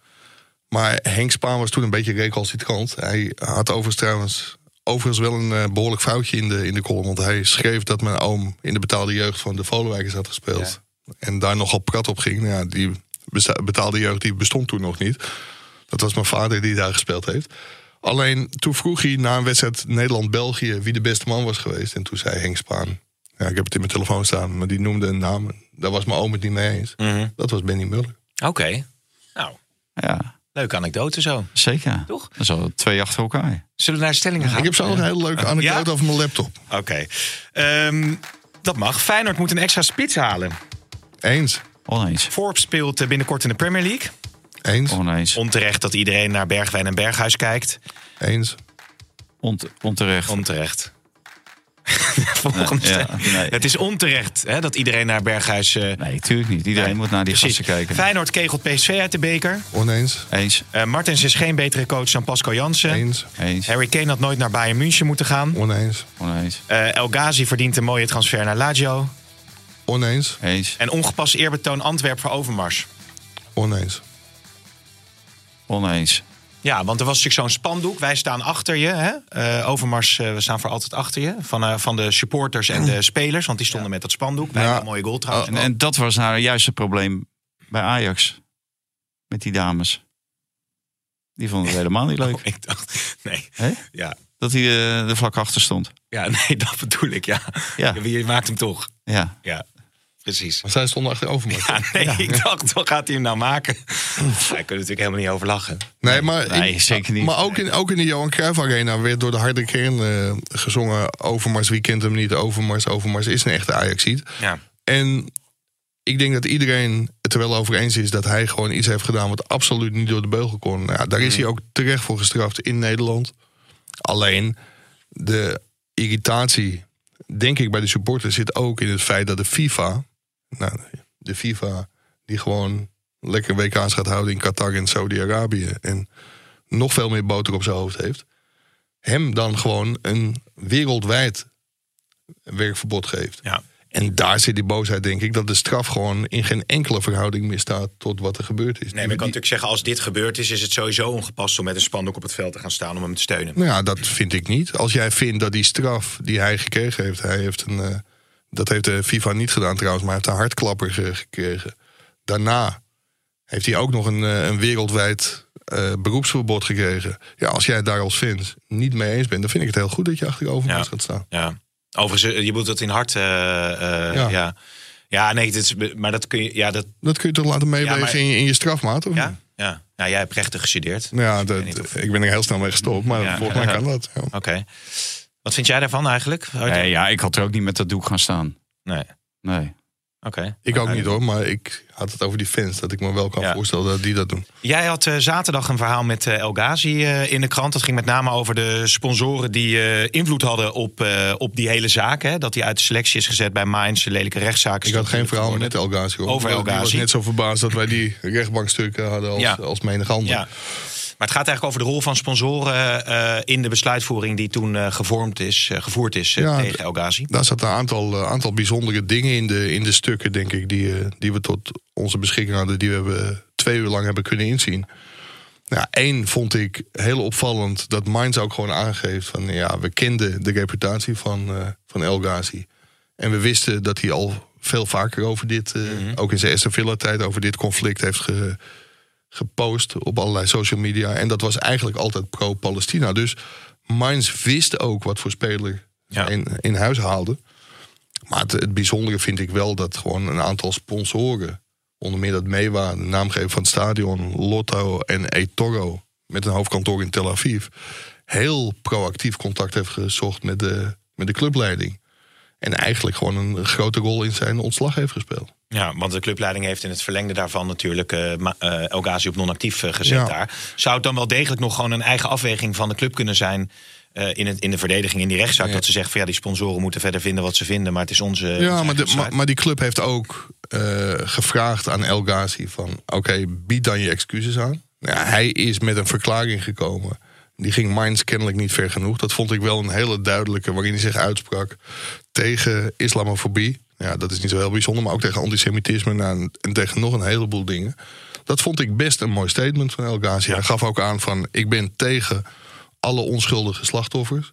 Maar Henk Spaan was toen een beetje recalcitrant. Hij had overigens trouwens overigens wel een eh, behoorlijk foutje in de, in de column. Want hij schreef dat mijn oom in de betaalde jeugd van de Volenwijkers had gespeeld. En daar nogal prat op ging. Nou Ja, die betaalde jeugd die bestond toen nog niet. Dat was mijn vader die daar gespeeld heeft. Alleen toen vroeg hij na een wedstrijd Nederland-België wie de beste man was geweest. En toen zei Henk Spaan. Ja, ik heb het in mijn telefoon staan, maar die noemde een naam. Daar was mijn oom het niet mee eens. Dat was Benny Muller. Oké. Nou, Ja, leuke anekdote zo. zeker. Toch? Dat is al twee achter elkaar. Zullen we naar stellingen gaan? Ik heb zo nog een hele leuke anekdote Ja? over mijn laptop. Oké. Ehm, dat mag. Feyenoord moet een extra spits halen. Eens. Oneens. Forbes speelt eh, binnenkort in de Premier League. Eens. Oneens. Onterecht dat iedereen naar Bergwijn en Berghuis kijkt. Eens. Ont- onterecht. Onterecht. Volgende Nee, ja, stelling. nee. Het is onterecht hè, dat iedereen naar Berghuis... eh, Nee, tuurlijk niet. Iedereen moet naar die precies. gasten kijken. Feyenoord kegelt PSV uit de beker. Oneens. Eens. Eh, Martens is geen betere coach dan Pascal Jansen. Eens. Eens. Harry Kane had nooit naar Bayern München moeten gaan. Oneens. Oneens. Eh, El Ghazi verdient een mooie transfer naar Lazio. Oneens. Eens. En ongepast eerbetoon Antwerp voor Overmars. Oneens. Oneens. Ja, want er was natuurlijk zo'n spandoek. Wij staan achter je. Hè? Eh, Overmars, eh, we staan voor altijd achter je. Van, eh, van de supporters en de spelers. Want die stonden met dat spandoek. Bij Ja. een mooie goal trouwens. En, en dat was nou juist het probleem bij Ajax. Met die dames. Die vonden het helemaal niet leuk. Oh, ik dacht, nee. Ja. Dat hij eh, er vlak achter stond. ja, nee, dat bedoel ik. Ja. Ja. Wie maakt hem toch? Ja. Ja, precies. Maar zij stonden achterover. Ja, nee, ik dacht, wat gaat hij hem nou maken? Daar kunnen we natuurlijk helemaal niet over lachen. Nee, maar, Nee, zeker niet. Maar ook in, ook in de Johan Cruijff Arena werd door de harde kern eh, gezongen... Overmars, wie kent hem niet? Overmars, Overmars is een echte Ajaxiet. Ja. En ik denk dat iedereen het er wel over eens is... dat hij gewoon iets heeft gedaan wat absoluut niet door de beugel kon. Nou Ja, daar is hij ook terecht voor gestraft in Nederland. Alleen de irritatie, denk ik, bij de supporters... zit ook in het feit dat de FIFA... Nou, de FIFA die gewoon lekker WK's gaat houden in Qatar en Saudi-Arabië... en nog veel meer boter op zijn hoofd heeft... hem dan gewoon een wereldwijd werkverbod geeft. Ja. En daar zit die boosheid, denk ik, dat de straf gewoon in geen enkele verhouding meer staat tot wat er gebeurd is. Nee, maar ik kan natuurlijk zeggen, als dit gebeurd is, is het sowieso ongepast om met een spandoek op het veld te gaan staan om hem te steunen. Nou ja, dat vind ik niet. Als jij vindt dat die straf die hij gekregen heeft, hij heeft een, eh, dat heeft de FIFA niet gedaan trouwens, maar hij heeft een hartklapper ge- gekregen. Daarna heeft hij ook nog een, eh, een wereldwijd eh, beroepsverbod gekregen. Ja, als jij het daar als fans niet mee eens bent, dan vind ik het heel goed dat je achter Overmars Ja. gaat staan. Ja. Overigens, eh, je moet dat in hart. ja. Ja. ja. nee, dit is, maar dat kun je. Ja, dat, Dat kun je toch laten meewegen Ja, maar- in, je, in je strafmaat? Of ja, ja. Nou, jij hebt rechten gestudeerd. Ja, dat, of- ik ben er heel snel mee gestopt, maar volgens mij kan dat. Ja. Oké. Wat vind jij daarvan eigenlijk? Nee, ja, ik had er ook niet met dat doek gaan staan. Nee. Nee. Oké. Ik ook niet hoor, maar ik had het over die fans. Dat ik me wel kan Ja. voorstellen dat die dat doen. Jij had eh, zaterdag een verhaal met eh, El Ghazi eh, in de krant. Dat ging met name over de sponsoren die eh, invloed hadden op, eh, op die hele zaak. Hè? Dat hij uit de selectie is gezet bij Mainz, een lelijke rechtszaak. Ik had geen verhaal met. El Ghazi hoor. Over El Die was Ghazi. net zo verbaasd dat wij die rechtbankstukken hadden als, Ja. als menig ander. Ja. Maar het gaat eigenlijk over de rol van sponsoren eh, in de besluitvoering die toen eh, gevormd is, eh, gevoerd is Ja, tegen El Ghazi. Daar zaten een aantal, aantal bijzondere dingen in de, in de stukken, denk ik, die, die we tot onze beschikking hadden, die we hebben, twee uur lang hebben kunnen inzien. Nou, één vond ik heel opvallend dat Mainz ook gewoon aangeeft van ja, we kenden de reputatie van, van El Ghazi. En we wisten dat hij al veel vaker over dit, eh, ook in zijn Aston Villa tijd, over dit conflict heeft ge- gepost op allerlei social media. En dat was eigenlijk altijd pro-Palestina. Dus Mainz wist ook wat voor speler Ja. in, in huis haalde. Maar het, het bijzondere vind ik wel dat gewoon een aantal sponsoren, onder meer dat Mewa, de naamgever van het stadion, Lotto en eToro, met een hoofdkantoor in Tel Aviv, heel proactief contact heeft gezocht met de, met de clubleiding. En eigenlijk gewoon een grote rol in zijn ontslag heeft gespeeld. Ja, want de clubleiding heeft in het verlengde daarvan natuurlijk eh, El Ghazi op non-actief eh, gezet Ja. daar. Zou het dan wel degelijk nog gewoon een eigen afweging van de club kunnen zijn in, het, in de verdediging, in die rechtszaak? Dat ze zeggen van ja, die sponsoren moeten verder vinden wat ze vinden, maar het is onze. Ja, maar, de, maar, die club heeft ook gevraagd aan El Ghazi van... oké, bied dan je excuses aan. Ja, hij is met een verklaring gekomen. Die ging Mainz kennelijk niet ver genoeg. Dat vond ik wel een hele duidelijke... waarin hij zich uitsprak tegen islamofobie. Ja, dat is niet zo heel bijzonder, maar ook tegen antisemitisme... nou, en, en tegen nog een heleboel dingen. Dat vond ik best een mooi statement van El Ghazi. Hij gaf ook aan van... ik ben tegen alle onschuldige slachtoffers...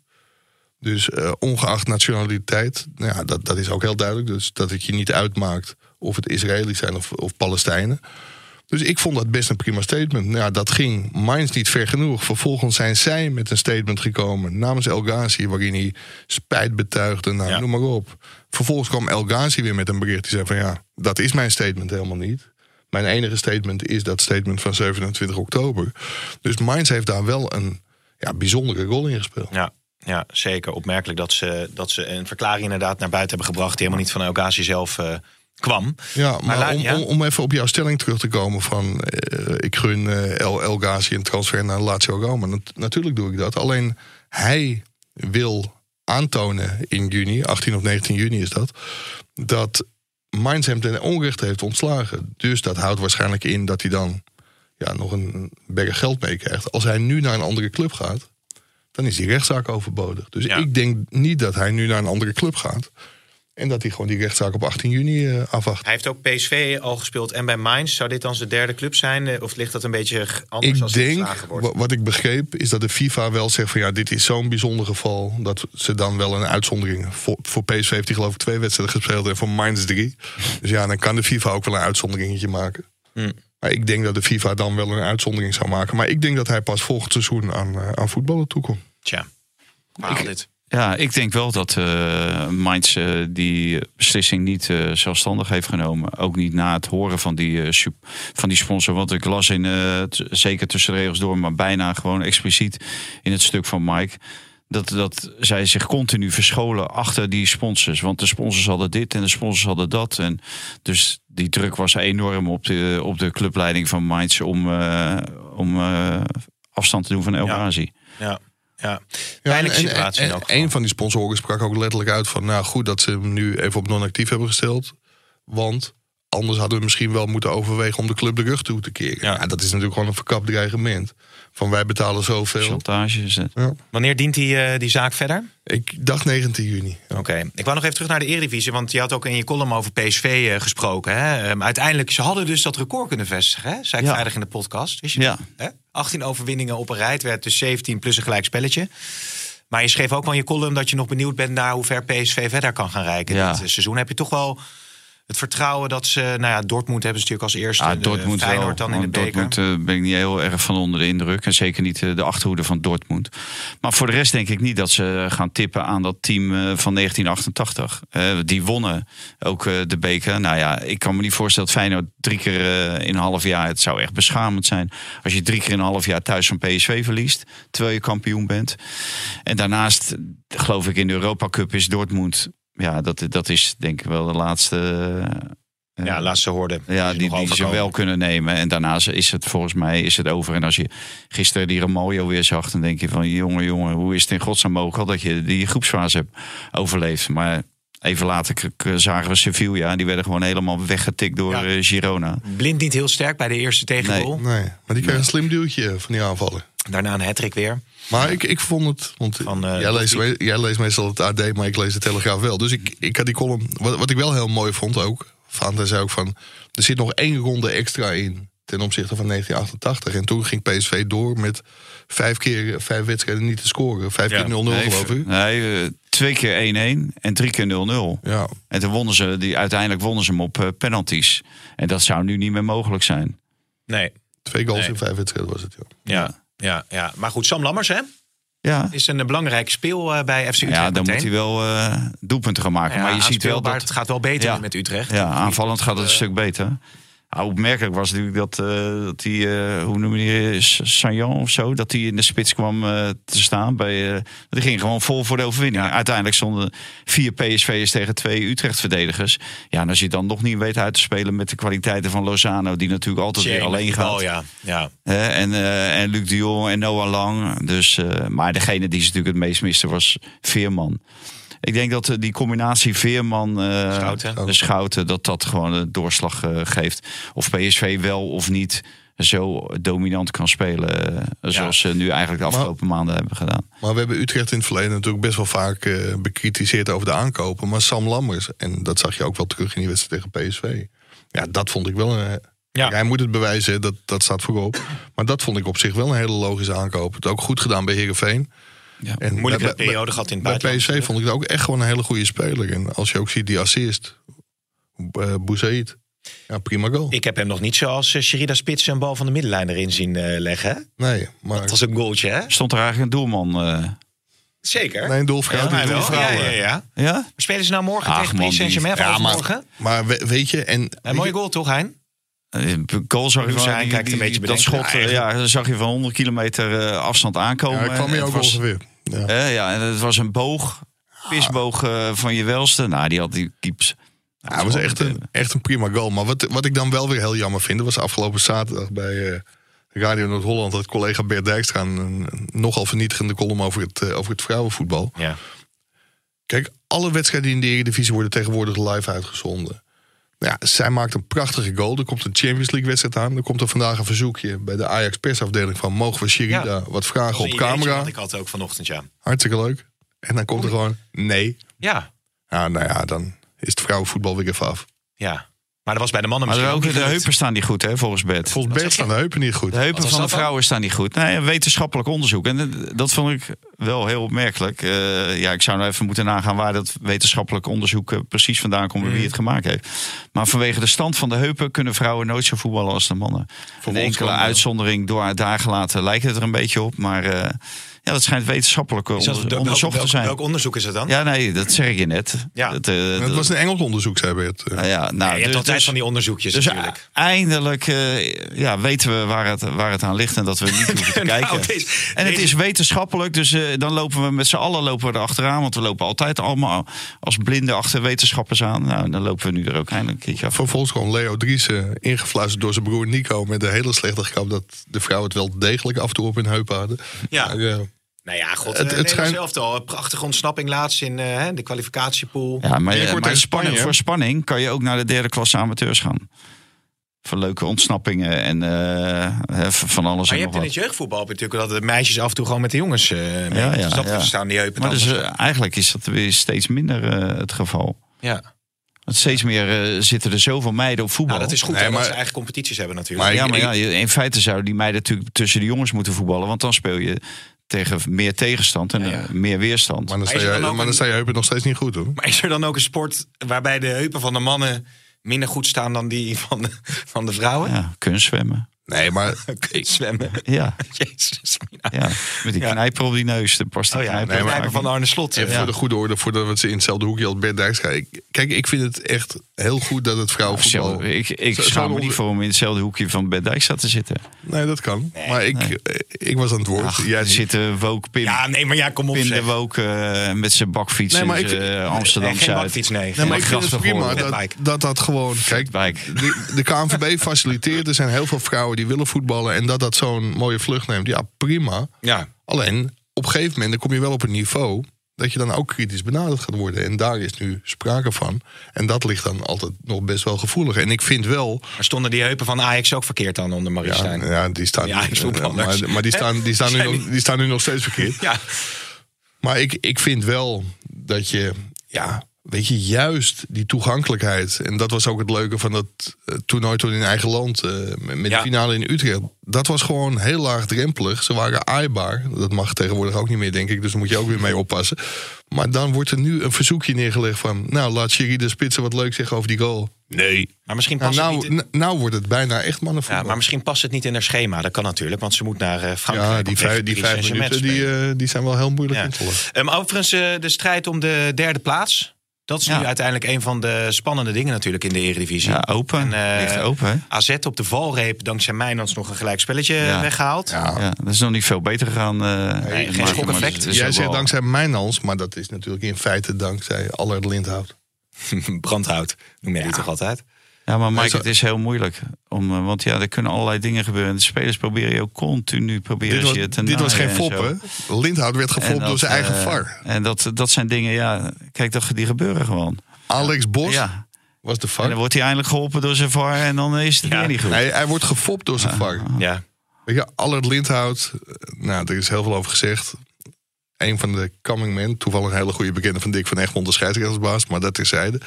Dus eh, ongeacht nationaliteit, nou ja, dat, dat is ook heel duidelijk. Dus dat het je niet uitmaakt of het Israëli's zijn of, of Palestijnen. Dus ik vond dat best een prima statement. Nou ja, dat ging Mainz niet ver genoeg. Vervolgens zijn zij met een statement gekomen namens El Ghazi... waarin hij spijt betuigde, nou, Ja. noem maar op. Vervolgens kwam El Ghazi weer met een bericht die zei van... ja, dat is mijn statement helemaal niet. Mijn enige statement is dat statement van 27 oktober. Dus Mainz heeft daar wel een ja, bijzondere rol in gespeeld. Ja, ja, zeker. Opmerkelijk dat ze, dat ze een verklaring inderdaad naar buiten hebben gebracht... die helemaal niet van El Ghazi zelf eh, kwam. Ja, maar, om, ja? Om, om even op jouw stelling terug te komen van... eh, ik gun eh, El, El Ghazi een transfer naar Lazio Roma. Nat- natuurlijk doe ik dat. Alleen hij wil aantonen in juni, 18 of 19 juni is dat... dat Mainz hem ten onrechte heeft ontslagen. Dus dat houdt waarschijnlijk in dat hij dan ja, nog een berg geld meekrijgt. Als hij nu naar een andere club gaat, dan is die rechtszaak overbodig. Dus Ja. ik denk niet dat hij nu naar een andere club gaat... en dat hij gewoon die rechtszaak op 18 juni eh, afwacht. Hij heeft ook PSV al gespeeld en bij Mainz. Zou dit dan zijn derde club zijn? Eh, Of ligt dat een beetje anders Ik als denk, wordt? wa- wat ik begreep, is dat de FIFA wel zegt van ja, dit is zo'n bijzonder geval. Dat ze dan wel een uitzondering. Voor, voor PSV heeft hij geloof ik twee wedstrijden gespeeld en voor Mainz drie. Dus ja, dan kan de FIFA ook wel een uitzonderingetje maken. Hmm. Maar ik denk dat de FIFA dan wel een uitzondering zou maken. Maar ik denk dat hij pas volgend seizoen aan, eh, aan voetballen toekomt. Tja, verhaal dit. Ja, ik denk wel dat Mainz eh, die beslissing niet eh, zelfstandig heeft genomen. Ook niet na het horen van die, van die sponsor. Want ik las in, zeker tussen de regels door, maar bijna gewoon expliciet in het stuk van Mike. Dat, dat zij zich continu verscholen achter die sponsors. Want de sponsors hadden dit en de sponsors hadden dat. En dus die druk was enorm op de, op de clubleiding van Mainz om, om afstand te doen van El Ja. Ja, ja. Pijnlijke situatie en-. Een van die sponsoren sprak ook letterlijk uit van... nou goed dat ze hem nu even op non-actief hebben gesteld. Want anders hadden we misschien wel moeten overwegen... om de club de rug toe te keren. Ja. Ja. dat is natuurlijk gewoon een verkapt dreigement. Van wij betalen zoveel. Chantage is het. Ja. Wanneer dient die, eh, die zaak verder? Ik dacht 19 juni. Ja. Oké, ik wou nog even terug naar de Eredivisie, want je had ook in je column over PSV eh, gesproken. Hè? Ehm, uiteindelijk, ze hadden dus dat record kunnen vestigen, hè? zei ik Ja. vrijdag in de podcast. Wist je Ja. Hè? 18 overwinningen op een rij, het werd dus 17 plus een gelijk spelletje. Maar je schreef ook wel in je column dat je nog benieuwd bent naar hoe ver PSV verder kan gaan reiken Ja. dit eh, seizoen. Heb je toch wel het vertrouwen dat ze, nou ja, Dortmund hebben ze natuurlijk als eerste, Ja, de Dortmund Feyenoord wel. dan in de Want beker. Dortmund eh, ben ik niet heel erg van onder de indruk. En zeker niet eh, de achterhoede van Dortmund. Maar voor de rest denk ik niet dat ze gaan tippen aan dat team eh, van 1988. Eh, die wonnen ook de beker. Nou ja, ik kan me niet voorstellen dat Feyenoord drie keer in een half jaar... Het zou echt beschamend zijn als je drie keer in een half jaar thuis van PSV verliest. Terwijl je kampioen bent. En daarnaast, geloof ik, in de Europa Cup is Dortmund... Ja, dat, dat is denk ik wel de laatste... eh, ja, laatste hoorde. ja, die, die ze wel kunnen nemen. En daarna is het volgens mij is het over. En als je gisteren die Ramaljo weer zag, dan denk je van... jongen, jongen, hoe is het in godsnaam mogelijk dat je die groepsfase hebt overleefd? Maar even later zagen we Sevilla. En die werden gewoon helemaal weggetikt door Ja. eh, Girona. Blind niet heel sterk bij de eerste tegengoal. Nee, maar die kreeg een slim duwtje van die aanvallen. Daarna een hattrick weer. Maar ik, ik vond het. Want Van, eh, jij, leest, me- jij leest meestal het AD, maar ik lees de Telegraaf wel. Dus ik, ik had die column. Wat, wat ik wel heel mooi vond ook. Fanta zei ook van. Er zit nog één ronde extra in. Ten opzichte van 1988. En toen ging PSV door met vijf keer vijf wedstrijden niet te scoren. Vijf Ja. keer 0-0 geloof ik. nee, eh, twee keer 1-1 en drie keer 0-0. Ja. En toen wonnen ze, die, uiteindelijk wonnen ze hem op eh, penalties. En dat zou nu niet meer mogelijk zijn. Nee, Twee goals Nee. in vijf wedstrijden was het. Ja. ja, ja, ja. Maar goed, Sam Lammers, hè? Ja. Is een belangrijke speel eh, bij FC Utrecht. Ja, dan meteen. moet hij wel eh, doelpunten gaan maken. Ja, maar je ziet wel dat het gaat wel beter Ja. met Utrecht. Ja, aanvallend gaat het een stuk beter. Ja, opmerkelijk was natuurlijk dat, eh, dat die, eh, hoe noem je die, Sagnan of zo, dat hij in de spits kwam eh, te staan. Bij, eh, die ging gewoon vol voor de overwinning. Uiteindelijk stonden vier PSV'ers tegen twee Utrecht-verdedigers. Ja, en als je dan nog niet weet uit te spelen met de kwaliteiten van Lozano, die natuurlijk altijd weer alleen gaat. bal, ja. ja. En, eh, en Luc de Jong en Noah Lang. Dus, eh, maar degene die ze natuurlijk het meest miste was Veerman. Ik denk dat eh, die combinatie Veerman, eh Schouten. de Schouten, dat dat gewoon de doorslag eh, geeft. Of PSV wel of niet zo dominant kan spelen. zoals ze nu eigenlijk de afgelopen maanden hebben gedaan. Maar we hebben Utrecht in het verleden natuurlijk best wel vaak eh, bekritiseerd over de aankopen. Maar Sam Lammers, en dat zag je ook wel terug in die wedstrijd tegen PSV. Ja, dat vond ik wel een. Ja. Hij moet het bewijzen, dat, dat staat voorop. Maar dat vond ik op zich wel een hele logische aankoop. Het ook goed gedaan bij Herenveen. Ja. En Moeilijke bij- bij- periode gehad in het Bij. PSV vond ik het ook echt gewoon een hele goede speler. En als je ook ziet die assist, uh. Ja, prima goal. Ik heb hem nog niet zoals uh, Sherida Spits een bal van de middenlijn erin zien uh, leggen. Nee, maar... Dat was een goaltje, hè? Stond er eigenlijk een doelman? eh, Zeker. Nee, een doelvrouw. Ja, ja, ja, ja. ja? Maar Spelen ze nou morgen Ach, tegen Paris Saint-Germain? Ja, maar- morgen? Maar we- weet je, en... Een weet mooie je- goal toch, Hein? Eh, Goal zag je die- kijkt een beetje dat schot, eh, ja, dat zag je van 100 kilometer eh, afstand aankomen. Ja, ik kwam hier Het ook was- ongeveer. Ja. Hè, ja, en het was een boog, pisboog eh, van je welste. Nou, die had die keeps. Ja, het was echt een, echt een prima goal. Maar wat, wat ik dan wel weer heel jammer vind... was afgelopen zaterdag bij eh, Radio Noord-Holland... dat collega Bert Dijkstra een, een nogal vernietigende column over het, eh, over het vrouwenvoetbal. Ja. Kijk, alle wedstrijden in de Eredivisie worden tegenwoordig live uitgezonden. Ja, zij maakt een prachtige goal. Er komt een Champions League wedstrijd aan. Er komt er vandaag een verzoekje bij de Ajax persafdeling van... mogen we Sherida Ja. wat vragen Dat op camera? wat Ik had ook vanochtend, ja. Hartstikke leuk. En dan komt er gewoon nee. Ja, Ja, nou ja, dan is het vrouwenvoetbal weer even af. ja. Maar dat was bij de mannen Maar misschien ook ook de heupen staan niet goed, hè, volgens Bert. Volgens Bert staan de heupen niet goed. De heupen van de dan? vrouwen staan niet goed. Nee, een wetenschappelijk onderzoek. En dat- vond ik wel heel opmerkelijk. Eh, ja, ik zou nou even moeten nagaan waar dat wetenschappelijk onderzoek eh, precies vandaan komt en wie het gemaakt heeft. Maar vanwege de stand van de heupen kunnen vrouwen nooit zo voetballen als de mannen. Een ons enkele uitzondering door daar gelaten lijkt het er een beetje op. Maar eh, ja, dat schijnt wetenschappelijk dat- onder- welk- onderzocht welk, te zijn. Welk onderzoek is dat dan? Ja, nee, dat zeg ik je net. Ja. Dat, eh, Het dat- was een Engels onderzoek, zei Bert. nou ja, nou, Nee, je hebt dus- altijd dus- van die onderzoekjes dus natuurlijk. eindelijk eh, ja, weten we waar het, waar het aan ligt en dat we niet hoeven te Nou, kijken. deze- en het deze- is wetenschappelijk, dus eh, dan lopen we met z'n allen lopen we er achteraan. Want we lopen altijd allemaal als blinden achter wetenschappers aan. Nou, dan lopen we nu er ook eindelijk een keertje af. Vervolgens gewoon Leo Driessen ingefluisterd door zijn broer Nico... met een hele slechte grap dat de vrouwen het wel degelijk af en toe op hun heupen hadden. Ja. Maar, Nou ja, god, Het- het, het schijnt- zelf al. Prachtige ontsnapping laatst in eh, de kwalificatiepool. Ja, maar, Binnenkort maar tegen spanning, voor spanning kan je ook naar de derde klasse amateurs gaan. Voor leuke ontsnappingen en eh, hè, van alles Maar en je nog hebt in wat. het jeugdvoetbal je natuurlijk dat de meisjes af en toe gewoon met de jongens eh mee. Ja, ja, dus dat ja. staan die heupen Maar dus, dus, eh, eigenlijk is dat weer steeds minder eh, het geval. Ja, Want steeds meer eh, zitten er zoveel meiden op voetbal. nou, dat is goed Nee, hè, dat maar- ze eigen competities hebben natuurlijk. Maar ja, maar ja, je- in feite zouden die meiden natuurlijk tussen de jongens moeten voetballen. Want dan speel je tegen meer tegenstand en Ja, ja. eh, meer weerstand. maar dan Maar sta je, dan maar dan sta je heupen nog steeds niet goed, hoor. Maar is er dan ook een sport waarbij de heupen van de mannen minder goed staan dan die van de, van de vrouwen? Ja, kunstzwemmen. Nee, maar Zwemmen. Ja, Jezus. ja, met die Ja. knijper op die neus. De past die Oh ja, knijper nee, maar van Arne Slot. Even eh, voor de goede orde, voordat we het in hetzelfde hoekje als Bert Dijkstra. Ik- Kijk, ik vind het echt heel goed dat het vrouwenvoetbal... Zelf- Ik, ik Zo- schaam me niet voor om in hetzelfde hoekje van Bert Dijkstra te zitten. Nee, dat kan. maar ik, nee. eh, ik was aan het woord. Ach, Jij zitten Wook Pim, Ja, nee, maar ja, kom op Pim de. Wook eh, met zijn bakfiets Nee, maar in ik eh, Nee, Amsterdam geen bakfiets, nee. Nee, maar ik vind het prima dat, dat dat gewoon... Kijk, de, de KNVB faciliteert. Er zijn heel veel vrouwen die willen voetballen. En dat dat zo'n mooie vlucht neemt. Ja, prima. Ja, Alleen, op een gegeven moment dan kom je wel op een niveau... dat je dan ook kritisch benaderd gaat worden. En daar is nu sprake van. En dat ligt dan altijd nog best wel gevoelig. En ik vind wel... maar stonden die heupen van Ajax ook verkeerd dan onder Marie Ja, die staan, Ja, Ajax-voetballers. maar, maar die staan, die, staan nu nog, die- die staan nu nog steeds verkeerd. Ja, Maar ik, ik vind wel dat je... Ja, weet je, juist die toegankelijkheid. En dat was ook het leuke van dat eh, toernooi toen in eigen land. eh, met Ja. de finale in Utrecht. Dat was gewoon heel laagdrempelig. Ze waren aaibaar. Dat mag tegenwoordig ook niet meer, denk ik. Dus daar moet je ook weer mee oppassen. Maar dan wordt er nu een verzoekje neergelegd van... Nou, laat Sherry de Spitsen wat leuk zeggen over die goal. Nee. Maar misschien Nou, past het nou, niet in- n- nou wordt het bijna echt mannenvoetbal. Ja, maar misschien past het niet in haar schema. Dat kan natuurlijk, want ze moet naar eh, Frankrijk. Ja, die vijf, die vijf minuten te die, eh, die zijn wel heel moeilijk Ja. in te volgen. Ehm, overigens, eh, de strijd om de derde plaats. Dat is Ja. nu uiteindelijk een van de spannende dingen natuurlijk in de Eredivisie. Ja, open. En, eh, Ligt open, hè? AZ op de valreep, dankzij Mijnans nog een gelijk spelletje Ja. weggehaald. Ja, dat is nog niet veel beter gegaan. eh, geen schokeffect. Jij zegt wel- dankzij Mijnans, maar dat is natuurlijk in feite dankzij Allard Lindhout. Brandhout, noem jij die toch altijd? Ja, maar Mike, zo- het is heel moeilijk. Om, eh, want ja, er kunnen allerlei dingen gebeuren. De spelers proberen je ook continu proberen Dit was, je te dit was geen en fop, hè? Lindhout werd gefopt door zijn eigen eh, VAR. En dat, dat zijn dingen, ja, kijk, dat, die gebeuren gewoon. Alex Bos Ja. was de En dan VAR. wordt hij eindelijk geholpen door zijn VAR en dan is het Ja. weer niet goed. Hij, hij wordt gefopt door zijn VAR. Ja. Weet je, Allard Lindhout, eh, nou, er is heel veel over gezegd. Een van de coming men, toevallig een hele goede bekende van Dick van Egmond, de scheidsrechtersbaas, maar dat terzijde.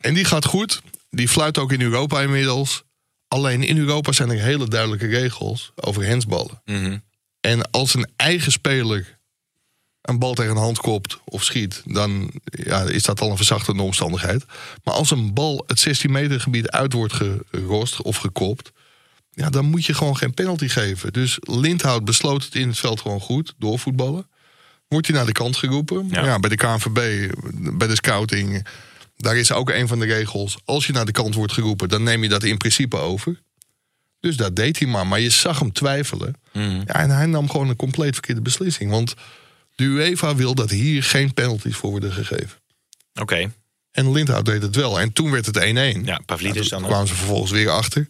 En die gaat goed. Die fluit ook in Europa inmiddels. Alleen in Europa zijn er hele duidelijke regels over hensballen. Mhm. En als een eigen speler een bal tegen een hand kopt of schiet, dan ja, is dat al een verzachtende omstandigheid. Maar als een bal het 16 meter gebied uit wordt gerost of gekopt, ja, dan moet je gewoon geen penalty geven. Dus Lindhout besloot het in het veld gewoon goed, doorvoetballen. Wordt hij naar de kant geroepen. Ja. Ja. bij de KNVB, bij de scouting, daar is ook een van de regels. Als je naar de kant wordt geroepen, dan neem je dat in principe over. Dus dat deed hij maar. Maar je zag hem twijfelen. Mhm. Ja, en hij nam gewoon een compleet verkeerde beslissing. Want de UEFA wil dat hier geen penalties voor worden gegeven. Oké. En Lindhout deed het wel. En toen werd het 1-1. Ja, Pavlidis toen dan ook. kwamen ze vervolgens weer achter.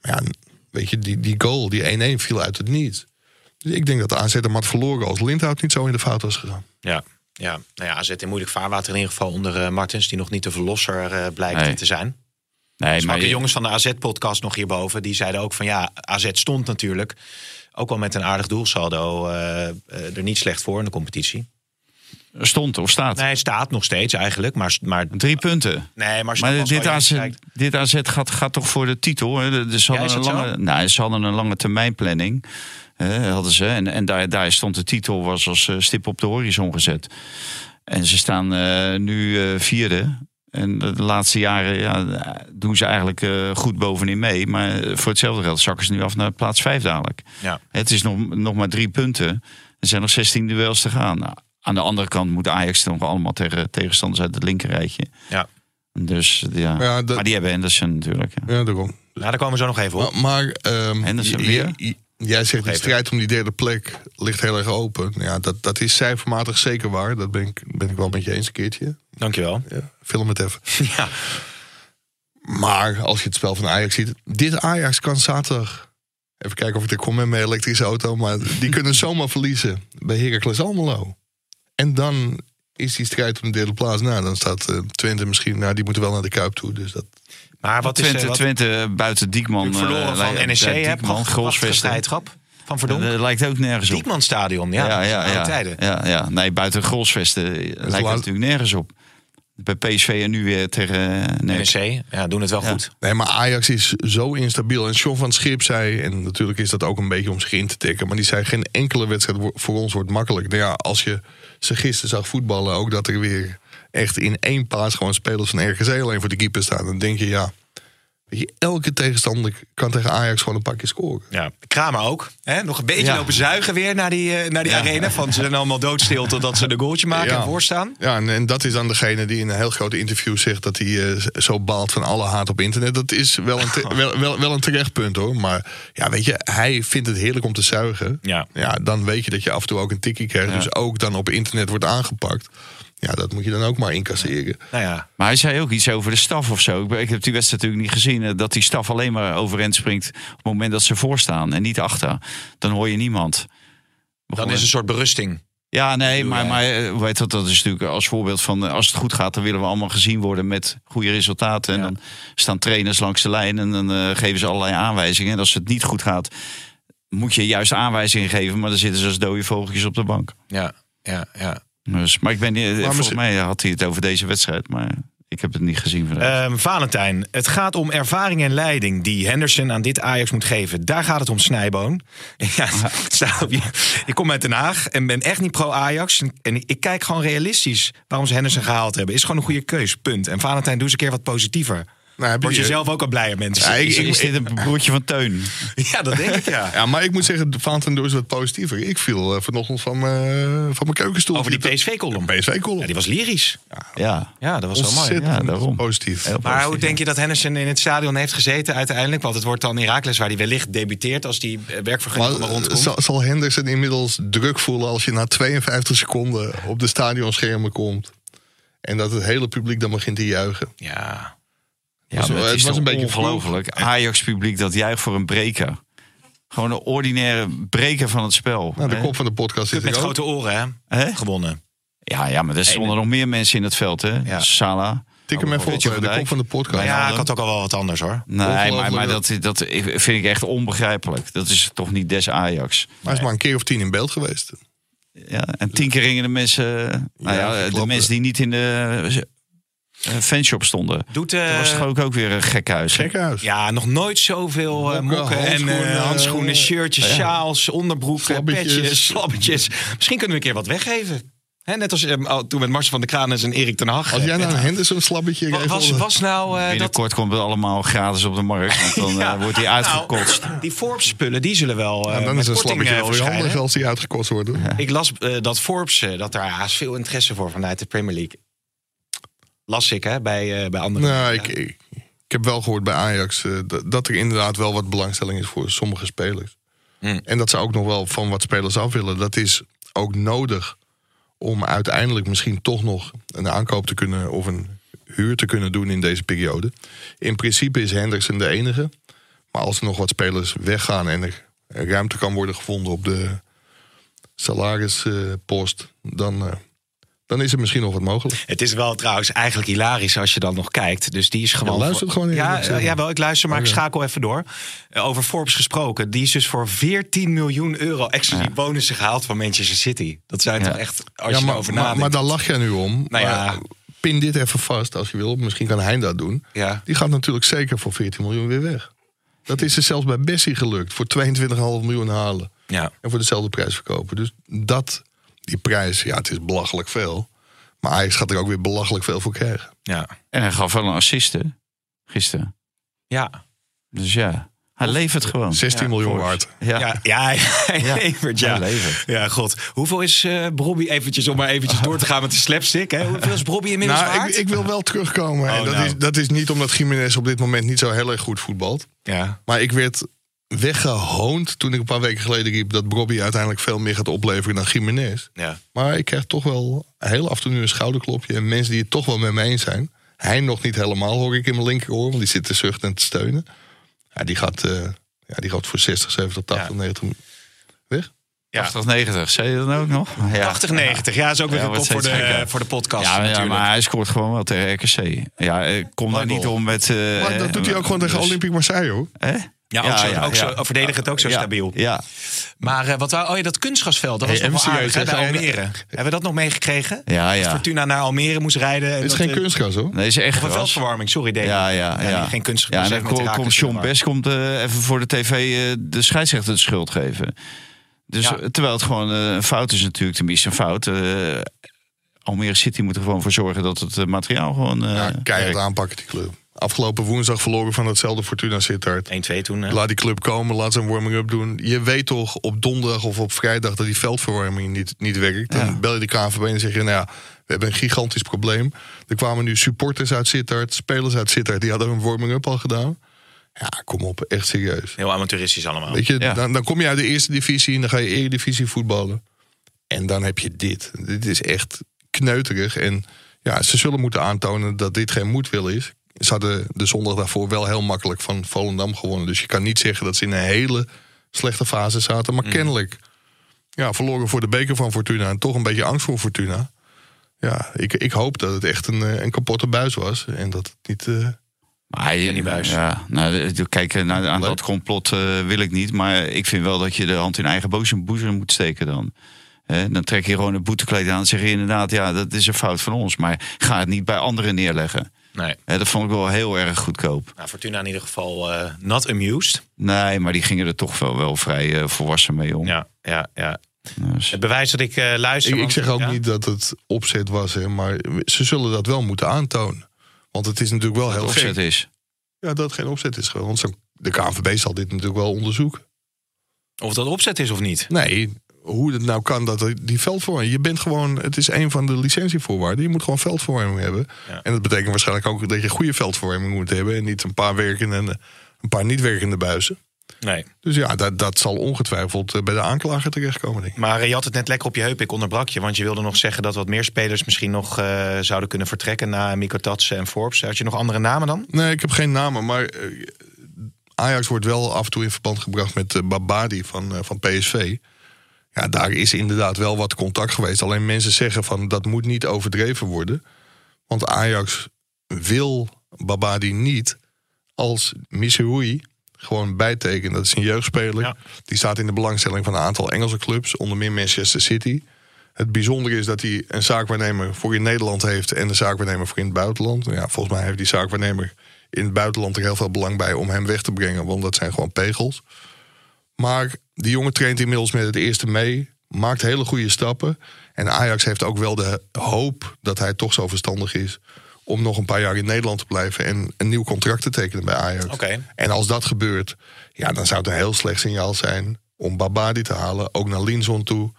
Maar ja, weet je, die, die goal, die 1-1 viel uit het niets. Dus ik denk dat de AZ hem had verloren als Lindhout niet zo in de fout was gegaan. Ja. Ja, nou ja, AZ in moeilijk vaarwater in ieder geval onder eh, Martens, die nog niet de verlosser eh, blijkt Nee. te zijn. nee, Maar de jongens van de AZ-podcast nog hierboven, die zeiden ook van ja, AZ stond natuurlijk ook wel met een aardig doelsaldo eh, er niet slecht voor in de competitie. Stond of staat. Nee, staat nog steeds eigenlijk, maar, maar Drie punten. nee, maar, dit AZ, dit AZ gaat, gaat toch voor de titel. Hè? Ze hadden, een zo? lange, nou, ze hadden een lange termijn planning. hè, hadden ze. En, en daar, daar stond de titel was als eh, stip op de horizon gezet. En ze staan eh, nu eh, vierde. En de laatste jaren ja, doen ze eigenlijk goed bovenin mee. Maar voor hetzelfde geld zakken ze nu af naar plaats vijf dadelijk. Ja. Het is nog, nog maar drie punten. Er zijn nog 16 duels te gaan. Nou, aan de andere kant moet Ajax nog allemaal tegen tegenstanders uit het linkerrijtje. Ja. Dus ja. Ja, dat- maar die hebben Henderson natuurlijk. Ja. Ja, daarom. Daar komen we zo nog even op. Maar, maar ehm, Henderson weer? jij zegt de even. strijd om die derde plek ligt heel erg open. Ja, dat, dat is cijfermatig zeker waar. Dat ben ik, ben ik wel met je eens een keertje. Dankjewel. Ja, film het even. Ja. Maar als je het spel van Ajax ziet. Dit Ajax kan zaterdag. Even kijken of ik er kom met mijn elektrische auto. Maar die kunnen zomaar verliezen bij Heracles Almelo. En dan is die strijd om de derde plaats. Nou, dan staat eh, Twente misschien. Nou, die moeten wel naar de Kuip toe. Dus dat, Maar wat is Twente, eh, wat, buiten, buiten Diekman. verloren eh, van lijkt- NEC, ja? Diekman, Grolsvesten. strijdschap van Verdonk. Dat lijkt ook nergens op. Diekmanstadion, ja. ja, ja, ja, tijden. ja, ja. Nee, buiten Grolsvesten lijkt het natuurlijk nergens op. Bij PSV en nu weer tegen eh, NEC. NEC, ja, doen het wel Ja. goed. Nee, maar Ajax is zo instabiel. En Sean van Schip zei, en natuurlijk is dat ook een beetje om zich in te tikken... maar die zei, geen enkele wedstrijd voor ons wordt makkelijk. Nou ja, als je ze gisteren zag voetballen... ook dat er weer echt in één paas gewoon spelers van RKC alleen voor de keeper staan... dan denk je, ja, je, elke tegenstander kan tegen Ajax gewoon een pakje scoren. Ja, Kramer ook. Hè? Nog een beetje Ja. lopen zuigen weer naar die, eh, naar die Ja. arena. Van ze zijn allemaal doodstil totdat ze de goaltje maken Ja. en voorstaan. Ja, en, en dat is dan degene die in een heel groot interview zegt... dat hij eh, zo baalt van alle haat op internet. Dat is wel een, te- wel, wel, wel een terecht punt, hoor. Maar ja, weet je, hij vindt het heerlijk om te zuigen. Ja. ja, dan weet je dat je af en toe ook een tikkie krijgt. Dus ook dan op internet wordt aangepakt. Ja, dat moet je dan ook maar incasseren. Nou ja, Maar hij zei ook iets over de staf of zo. Ik, heb die wedstrijd natuurlijk niet gezien. eh, Dat die staf alleen maar overeind springt op het moment dat ze voorstaan en niet achter. Dan hoor je niemand. dan is het een soort berusting. Ja, nee, maar, maar eh, hoe heet dat, dat is natuurlijk als voorbeeld van eh, als het goed gaat, dan willen we allemaal gezien worden met goede resultaten. En Ja. dan staan trainers langs de lijn en dan eh, geven ze allerlei aanwijzingen. En als het niet goed gaat, moet je juist aanwijzingen geven, maar dan zitten ze als dode vogeltjes op de bank. Ja, ja, ja. Dus, maar ik ben niet, volgens mij had hij het over deze wedstrijd, maar ik heb het niet gezien vandaag. Ehm, Valentijn, het gaat om ervaring en leiding die Henderson aan dit Ajax moet geven. Daar gaat het om Snijboon. Ja, ik kom uit Den Haag en ben echt niet pro-Ajax. En ik, ik kijk gewoon realistisch waarom ze Henderson gehaald hebben. Is gewoon een goede keus, punt. En Valentijn, doe eens een keer wat positiever. Nou, Word je je- zelf ook al blijer, mensen. Ja, ik- is, is dit een broertje van Teun? Ja, dat denk ik, ja. Ja, maar ik moet zeggen, Valentijn Doe is wat positiever. Ik viel eh, vanochtend van mijn, van mijn keukenstoel. Over die PSV-column. PSV-column. Ja, die was lyrisch. Ja. Ja, dat was wel mooi. Ja, daarom. positief. Heel Maar positief, hoe denk je dat Henderson in het stadion heeft gezeten uiteindelijk? Want het wordt dan Herakles waar hij wellicht debuteert als die eh, werkvergunning Maar, rondkomt. zal, zal Henderson inmiddels druk voelen als je na 52 seconden op de stadionschermen komt? En dat het hele publiek dan begint te juichen. Ja. Ja, was- maar het, was een beetje ongelooflijk. Ajax-publiek dat juicht voor een breker. Gewoon een ordinaire breker van het spel. Nou, de hè? kop van de podcast is met ook. grote oren, hè? Hè? Gewonnen. Ja, ja, maar er stonden nog meer mensen in het veld. Hè? Ja. Sala. Tik hem even op, eh, de Dijk. kop van de podcast. Ja, Ja, ik had ook al wel wat anders hoor. Nee, maar, maar dat- dat, vind ik echt onbegrijpelijk. Dat is toch niet des Ajax. Maar hij is maar een keer of tien in beeld geweest. Ja, en tien keer gingen de mensen... Nou Ja, ja, de mensen die niet in de eh, fanshop stonden. Doet, Dat eh, was toch ook, ook weer een gek huis. hè? Gekhuis. ja, nog nooit zoveel eh, Mokken, mokken en eh, handschoenen, handschoenen, eh, shirtjes, sjaals, onderbroeken, Slabbetjes. petjes, slabbetjes. Misschien kunnen we een keer wat weggeven. Hè, net als eh, al- toen met Marcel van der Kranen en Erik ten Hag. Als jij nou Eh, een Henderson slabbetje wa- was, was nou eh, dat... Binnenkort komt het allemaal gratis op de markt. Want dan Ja. eh, wordt die uitgekotst. Nou, die Forbes spullen, die zullen wel eh En dan met is een korting slabbetje eh, wel weer als die uitgekost wordt. hoor. Ik las eh, dat Forbes, eh, dat daar haast veel interesse voor vanuit de Premier League. Las ik hè, bij, eh, bij andere Nou, ik, ik, ik heb wel gehoord bij Ajax eh, dat, dat er inderdaad wel wat belangstelling is voor sommige spelers. Hmm. En dat ze ook nog wel van wat spelers af willen. Dat is ook nodig om uiteindelijk misschien toch nog een aankoop te kunnen of een huur te kunnen doen in deze periode. In principe is Henderson de enige. Maar als er nog wat spelers weggaan en er ruimte kan worden gevonden op de salarispost, dan, eh, dan is er misschien nog wat mogelijk. Het is wel trouwens eigenlijk hilarisch als je dan nog kijkt. Dus die is gewoon. Je luistert gewoon Ja, eerlijk, zeg maar. ja, wel, ik luister, maar ik schakel even door. Eh, over Forbes gesproken. Die is dus voor 14 miljoen euro exclusief bonussen gehaald van Manchester City. Dat zijn Ja. toch echt. Als ja, je maar, maar, nadenkt. maar daar lach jij nu om. Nou ja. Maar pin dit even vast als je wil. Misschien kan hij dat doen. Ja. Die gaat natuurlijk zeker voor 14 miljoen weer weg. Dat is er zelfs bij Bessie gelukt. Voor 22,5 miljoen halen. Ja. En voor dezelfde prijs verkopen. Dus dat, die prijs, ja, het is belachelijk veel. Maar Ajax gaat er ook weer belachelijk veel voor krijgen. Ja. En hij gaf wel een assist, hè? Gisteren. Ja. Dus ja, hij levert gewoon. 16 Ja, miljoen waard. Ja, Ja, ja, hij Ja, levert, ja. hij levert. Ja, god. Hoeveel is eh Bobby eventjes, om maar eventjes door te gaan met de slapstick, hè? Hoeveel is Bobby inmiddels Nou, waard? ik, ik wil wel terugkomen. en Oh, dat, nou. is, dat is niet omdat Jiménez op dit moment niet zo heel erg goed voetbalt. Ja. Maar ik werd weggehoond toen ik een paar weken geleden riep... dat Bobby uiteindelijk veel meer gaat opleveren dan Jiménez. Ja. Maar ik krijg toch wel heel af en toe nu een schouderklopje. En mensen die het toch wel met me eens zijn. Hij nog niet helemaal, hoor ik in mijn linkeroor. Want die zit te zuchten en te steunen. Ja, die gaat, eh, ja, die gaat voor 60, 70, 80, Ja. 90 weg. Ja. 80, 90. Zei je dat ook nog? Ja. 80, 90. Ja, is ook weer Ja, een kop voor de, gekker. voor de podcast Ja, ja, natuurlijk. maar hij scoort gewoon wel tegen RKC. Ja, ik kom daar niet om met... eh, Maar dat doet hij ook gewoon tegen dus- Olympique Marseille, hoor. Hè? Ja, ook zo, ook zo, verdedig het ook zo Ja, stabiel. Ja, Maar eh, wat wou, oh ja, dat kunstgrasveld, dat was Hey, nog wel aardig, hè, bij Almere. Hebben we dat nog meegekregen? ja, Dat ja. Fortuna naar Almere moest rijden. en Het is dat, geen eh, kunstgras, hoor. Nee, is echt Of veldverwarming, sorry Dave. Ja, ja, ja. Geen kunstgras. Ja, dan komt John de war. Best komt, eh, even voor de tv eh, de scheidsrechter de schuld geven. Dus Ja. terwijl het gewoon eh, een fout is natuurlijk, tenminste een fout. eh, Almere City moet er gewoon voor zorgen dat het materiaal gewoon... eh, Ja, keihard werkt. aanpakken, die club. Afgelopen woensdag verloren van hetzelfde Fortuna Sittard. 1-2 toen. hè? Laat die club komen, laat ze een warming-up doen. Je weet toch op donderdag of op vrijdag dat die veldverwarming niet, niet werkt. Dan Ja. bel je de KNVB en zeg je, nou ja, we hebben een gigantisch probleem. Er kwamen nu supporters uit Sittard, spelers uit Sittard, die hadden een warming-up al gedaan. Ja, kom op, echt serieus. Heel amateuristisch allemaal. Weet je, Ja. dan, dan kom je uit de eerste divisie en dan ga je eredivisie voetballen. En dan heb je dit. Dit is echt kneuterig. En ja, ze zullen moeten aantonen dat dit geen moedwil is. Ze hadden de zondag daarvoor wel heel makkelijk van Volendam gewonnen. Dus je kan niet zeggen dat ze in een hele slechte fase zaten. Maar kennelijk ja, verloren voor de beker van Fortuna. En toch een beetje angst voor Fortuna. Ja, ik, ik hoop dat het echt een, eh, een kapotte buis was. En dat het niet... eh, Maar hij, Danny Buis. Ja, nou, kijk, eh, naar, aan Leuk. dat complot wil ik niet. Maar ik vind wel dat je de hand in eigen boezem, boezem moet steken dan. Hè, dan trek je gewoon een boetekleed aan en zeg je inderdaad, ja, dat is een fout van ons. Maar ga het niet bij anderen neerleggen. Nee. Hè, dat vond ik wel heel erg goedkoop. Nou, Fortuna in ieder geval eh, not amused. Nee, maar die gingen er toch wel, wel vrij eh, volwassen mee om. Ja, ja, ja. Dus- Het bewijs dat ik eh, luister. Ik, zeg ook ja? niet dat het opzet was, hè, maar ze zullen dat wel moeten aantonen. Want het is natuurlijk wel heel het opzet gek. is. Ja, dat het geen opzet is. gewoon. Want zo- de KNVB zal dit natuurlijk wel onderzoeken. Of dat opzet is of niet. Nee, hoe het nou kan dat er die veldvorming... Je bent gewoon, het is een van de licentievoorwaarden. Je moet gewoon veldvorming hebben. Ja. En dat betekent waarschijnlijk ook dat je goede veldvorming moet hebben. En niet een paar werkende en eh, een paar niet werkende buizen. Nee. Dus ja, dat, dat zal ongetwijfeld eh, bij de aanklager terechtkomen, denk ik. Maar eh, je had het net lekker op je heup. Ik onderbrak je. Want je wilde nog zeggen dat wat meer spelers misschien nog zouden kunnen vertrekken. Na Miko Tatsen en Forbes. Had je nog andere namen dan? Nee, ik heb geen namen, maar Ajax wordt wel af en toe in verband gebracht met Babadi van, van PSV. Ja, daar is inderdaad wel wat contact geweest. Alleen mensen zeggen van dat moet niet overdreven worden. Want Ajax wil Babadi niet als Missouri gewoon bijtekenen. Dat is een jeugdspeler. Ja. Die staat in de belangstelling van een aantal Engelse clubs, onder meer Manchester City. Het bijzondere is dat hij een zaakwaarnemer voor in Nederland heeft en een zaakwaarnemer voor in het buitenland. Ja, volgens mij heeft die zaakwaarnemer in het buitenland er heel veel belang bij om hem weg te brengen, want dat zijn gewoon pegels. Maar die jongen traint inmiddels met het eerste mee, maakt hele goede stappen. En Ajax heeft ook wel de hoop dat hij toch zo verstandig is om nog een paar jaar in Nederland te blijven en een nieuw contract te tekenen bij Ajax. Oké. En als dat gebeurt, ja, dan zou het een heel slecht signaal zijn om Babadi te halen, ook naar Linson toe.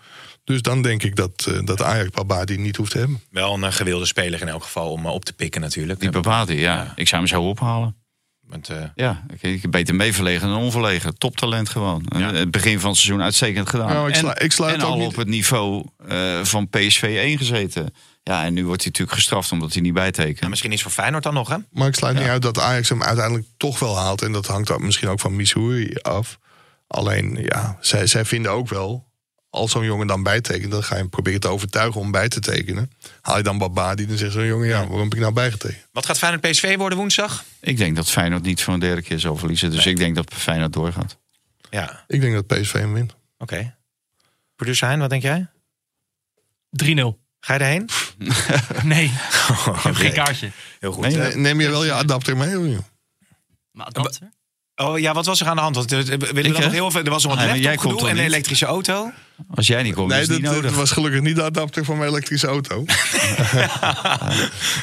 Dus dan denk ik dat, eh, dat Ajax Babadi niet hoeft te hebben. Wel een gewilde speler in elk geval om eh, op te pikken natuurlijk. Die Babadi, ja. Ja. Ik zou hem zo ophalen. Want, eh, Ja, ik, ik beter meeverlegen dan onverlegen. Toptalent gewoon. Ja. Het begin van het seizoen uitstekend gedaan. Nou, ik en ik sluit en ook al niet- op het niveau eh, van PSV 1 gezeten. Ja, en nu wordt hij natuurlijk gestraft omdat hij niet bijtekent. nou, misschien is voor Feyenoord dan nog, hè? Maar ik sluit niet uit dat Ajax hem uiteindelijk toch wel haalt. En dat hangt ook misschien ook van Missouri af. Alleen, ja, zij, zij vinden ook wel... als zo'n jongen dan bijtekent... dan ga je hem proberen te overtuigen om bij te tekenen. Haal je dan Babadi, dan zegt zo'n jongen... ja, waarom heb ik nou bijgetekend? Wat gaat Feyenoord PSV worden woensdag? Ik denk dat Feyenoord niet voor een derde keer zal verliezen. Dus ik denk dat Feyenoord doorgaat. Ja, Ik denk dat PSV hem wint. oké. Producer Hein, wat denk jij? 3-0. Ga je erheen? Nee, ik heb geen kaartje. Heel goed. Nee, Eh, Neem je wel je adapter mee? of niet? Maar dat, oh ja, wat was er aan de hand? Want, eh, willen we Ik, dat nog hè? heel even? Er was nog een Ah, laptop en een elektrische auto. Als jij niet komt, Nee, is het dat, niet dat nodig. was gelukkig niet de adapter van mijn elektrische auto.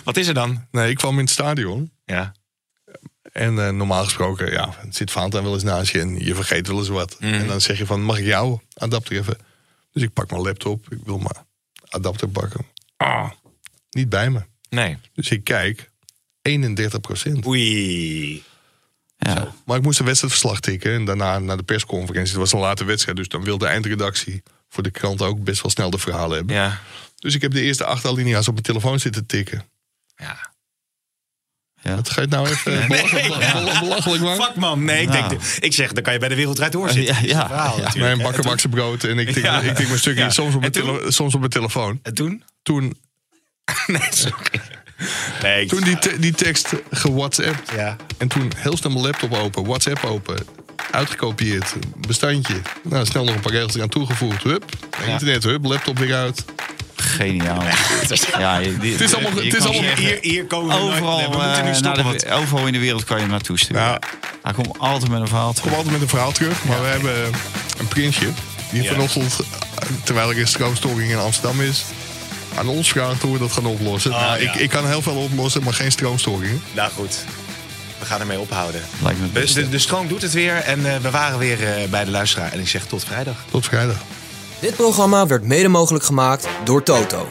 Wat is er dan? Nee, ik kwam in het stadion. Ja. En eh, normaal gesproken, ja, het zit Valentijn wel eens naast je en je vergeet wel eens wat. Mhm. En dan zeg je van, mag ik jouw adapter even? Dus ik pak mijn laptop, ik wil mijn adapter pakken. Ah, niet bij me. Nee. Dus ik kijk, 31 procent. Oei. Ja. Maar ik moest een wedstrijdverslag tikken en daarna naar de persconferentie. Het was een late wedstrijd, dus dan wil de eindredactie voor de krant ook best wel snel de verhalen hebben. Ja. Dus ik heb de eerste acht alinea's op mijn telefoon zitten tikken. Ja. Ja. Dat ga je nou even belachelijk, belachelijk- belachelijk maken? Fuck man. Nee, ik, Nou. denk, ik zeg, dan kan je bij de Wereldrijd doorzitten. Ja, ja. verhaal Ja. Nee, En bakkerbakse brood en ik tik, Ja. ik tik mijn stukje Ja. soms, op mijn En toen? tele- soms op mijn telefoon. En toen? Toen, Nee, sorry. Nee, toen die, te- die tekst gewhatsappt. Ja. En toen heel snel mijn laptop open, WhatsApp open. Uitgekopieerd, bestandje. Nou, snel nog een paar regels eraan toegevoegd. Hup, internet, hup, laptop weer uit. Geniaal. Ja, die- Het is allemaal- het is allemaal- zeggen, Hier, hier komen we nooit- Overal, nee, we moeten nu eh, stoppen. de, overal in de wereld kan je hem naartoe sturen. Ja. Hij komt altijd met een verhaal Ik terug. kom altijd met een verhaal terug. Maar we hebben een prinsje. Die Ja. vanochtend, terwijl er een stroomstoring in Amsterdam is... aan ons vraagt hoe we dat gaan oplossen. Oh, nou, ja. ik, ik kan heel veel oplossen, maar geen stroomstoringen. Nou goed, we gaan ermee ophouden. Lijkt me het De, beste. de, de stroom doet het weer en eh, we waren weer eh, bij de luisteraar. En ik zeg tot vrijdag. Tot vrijdag. Dit programma werd mede mogelijk gemaakt door Toto.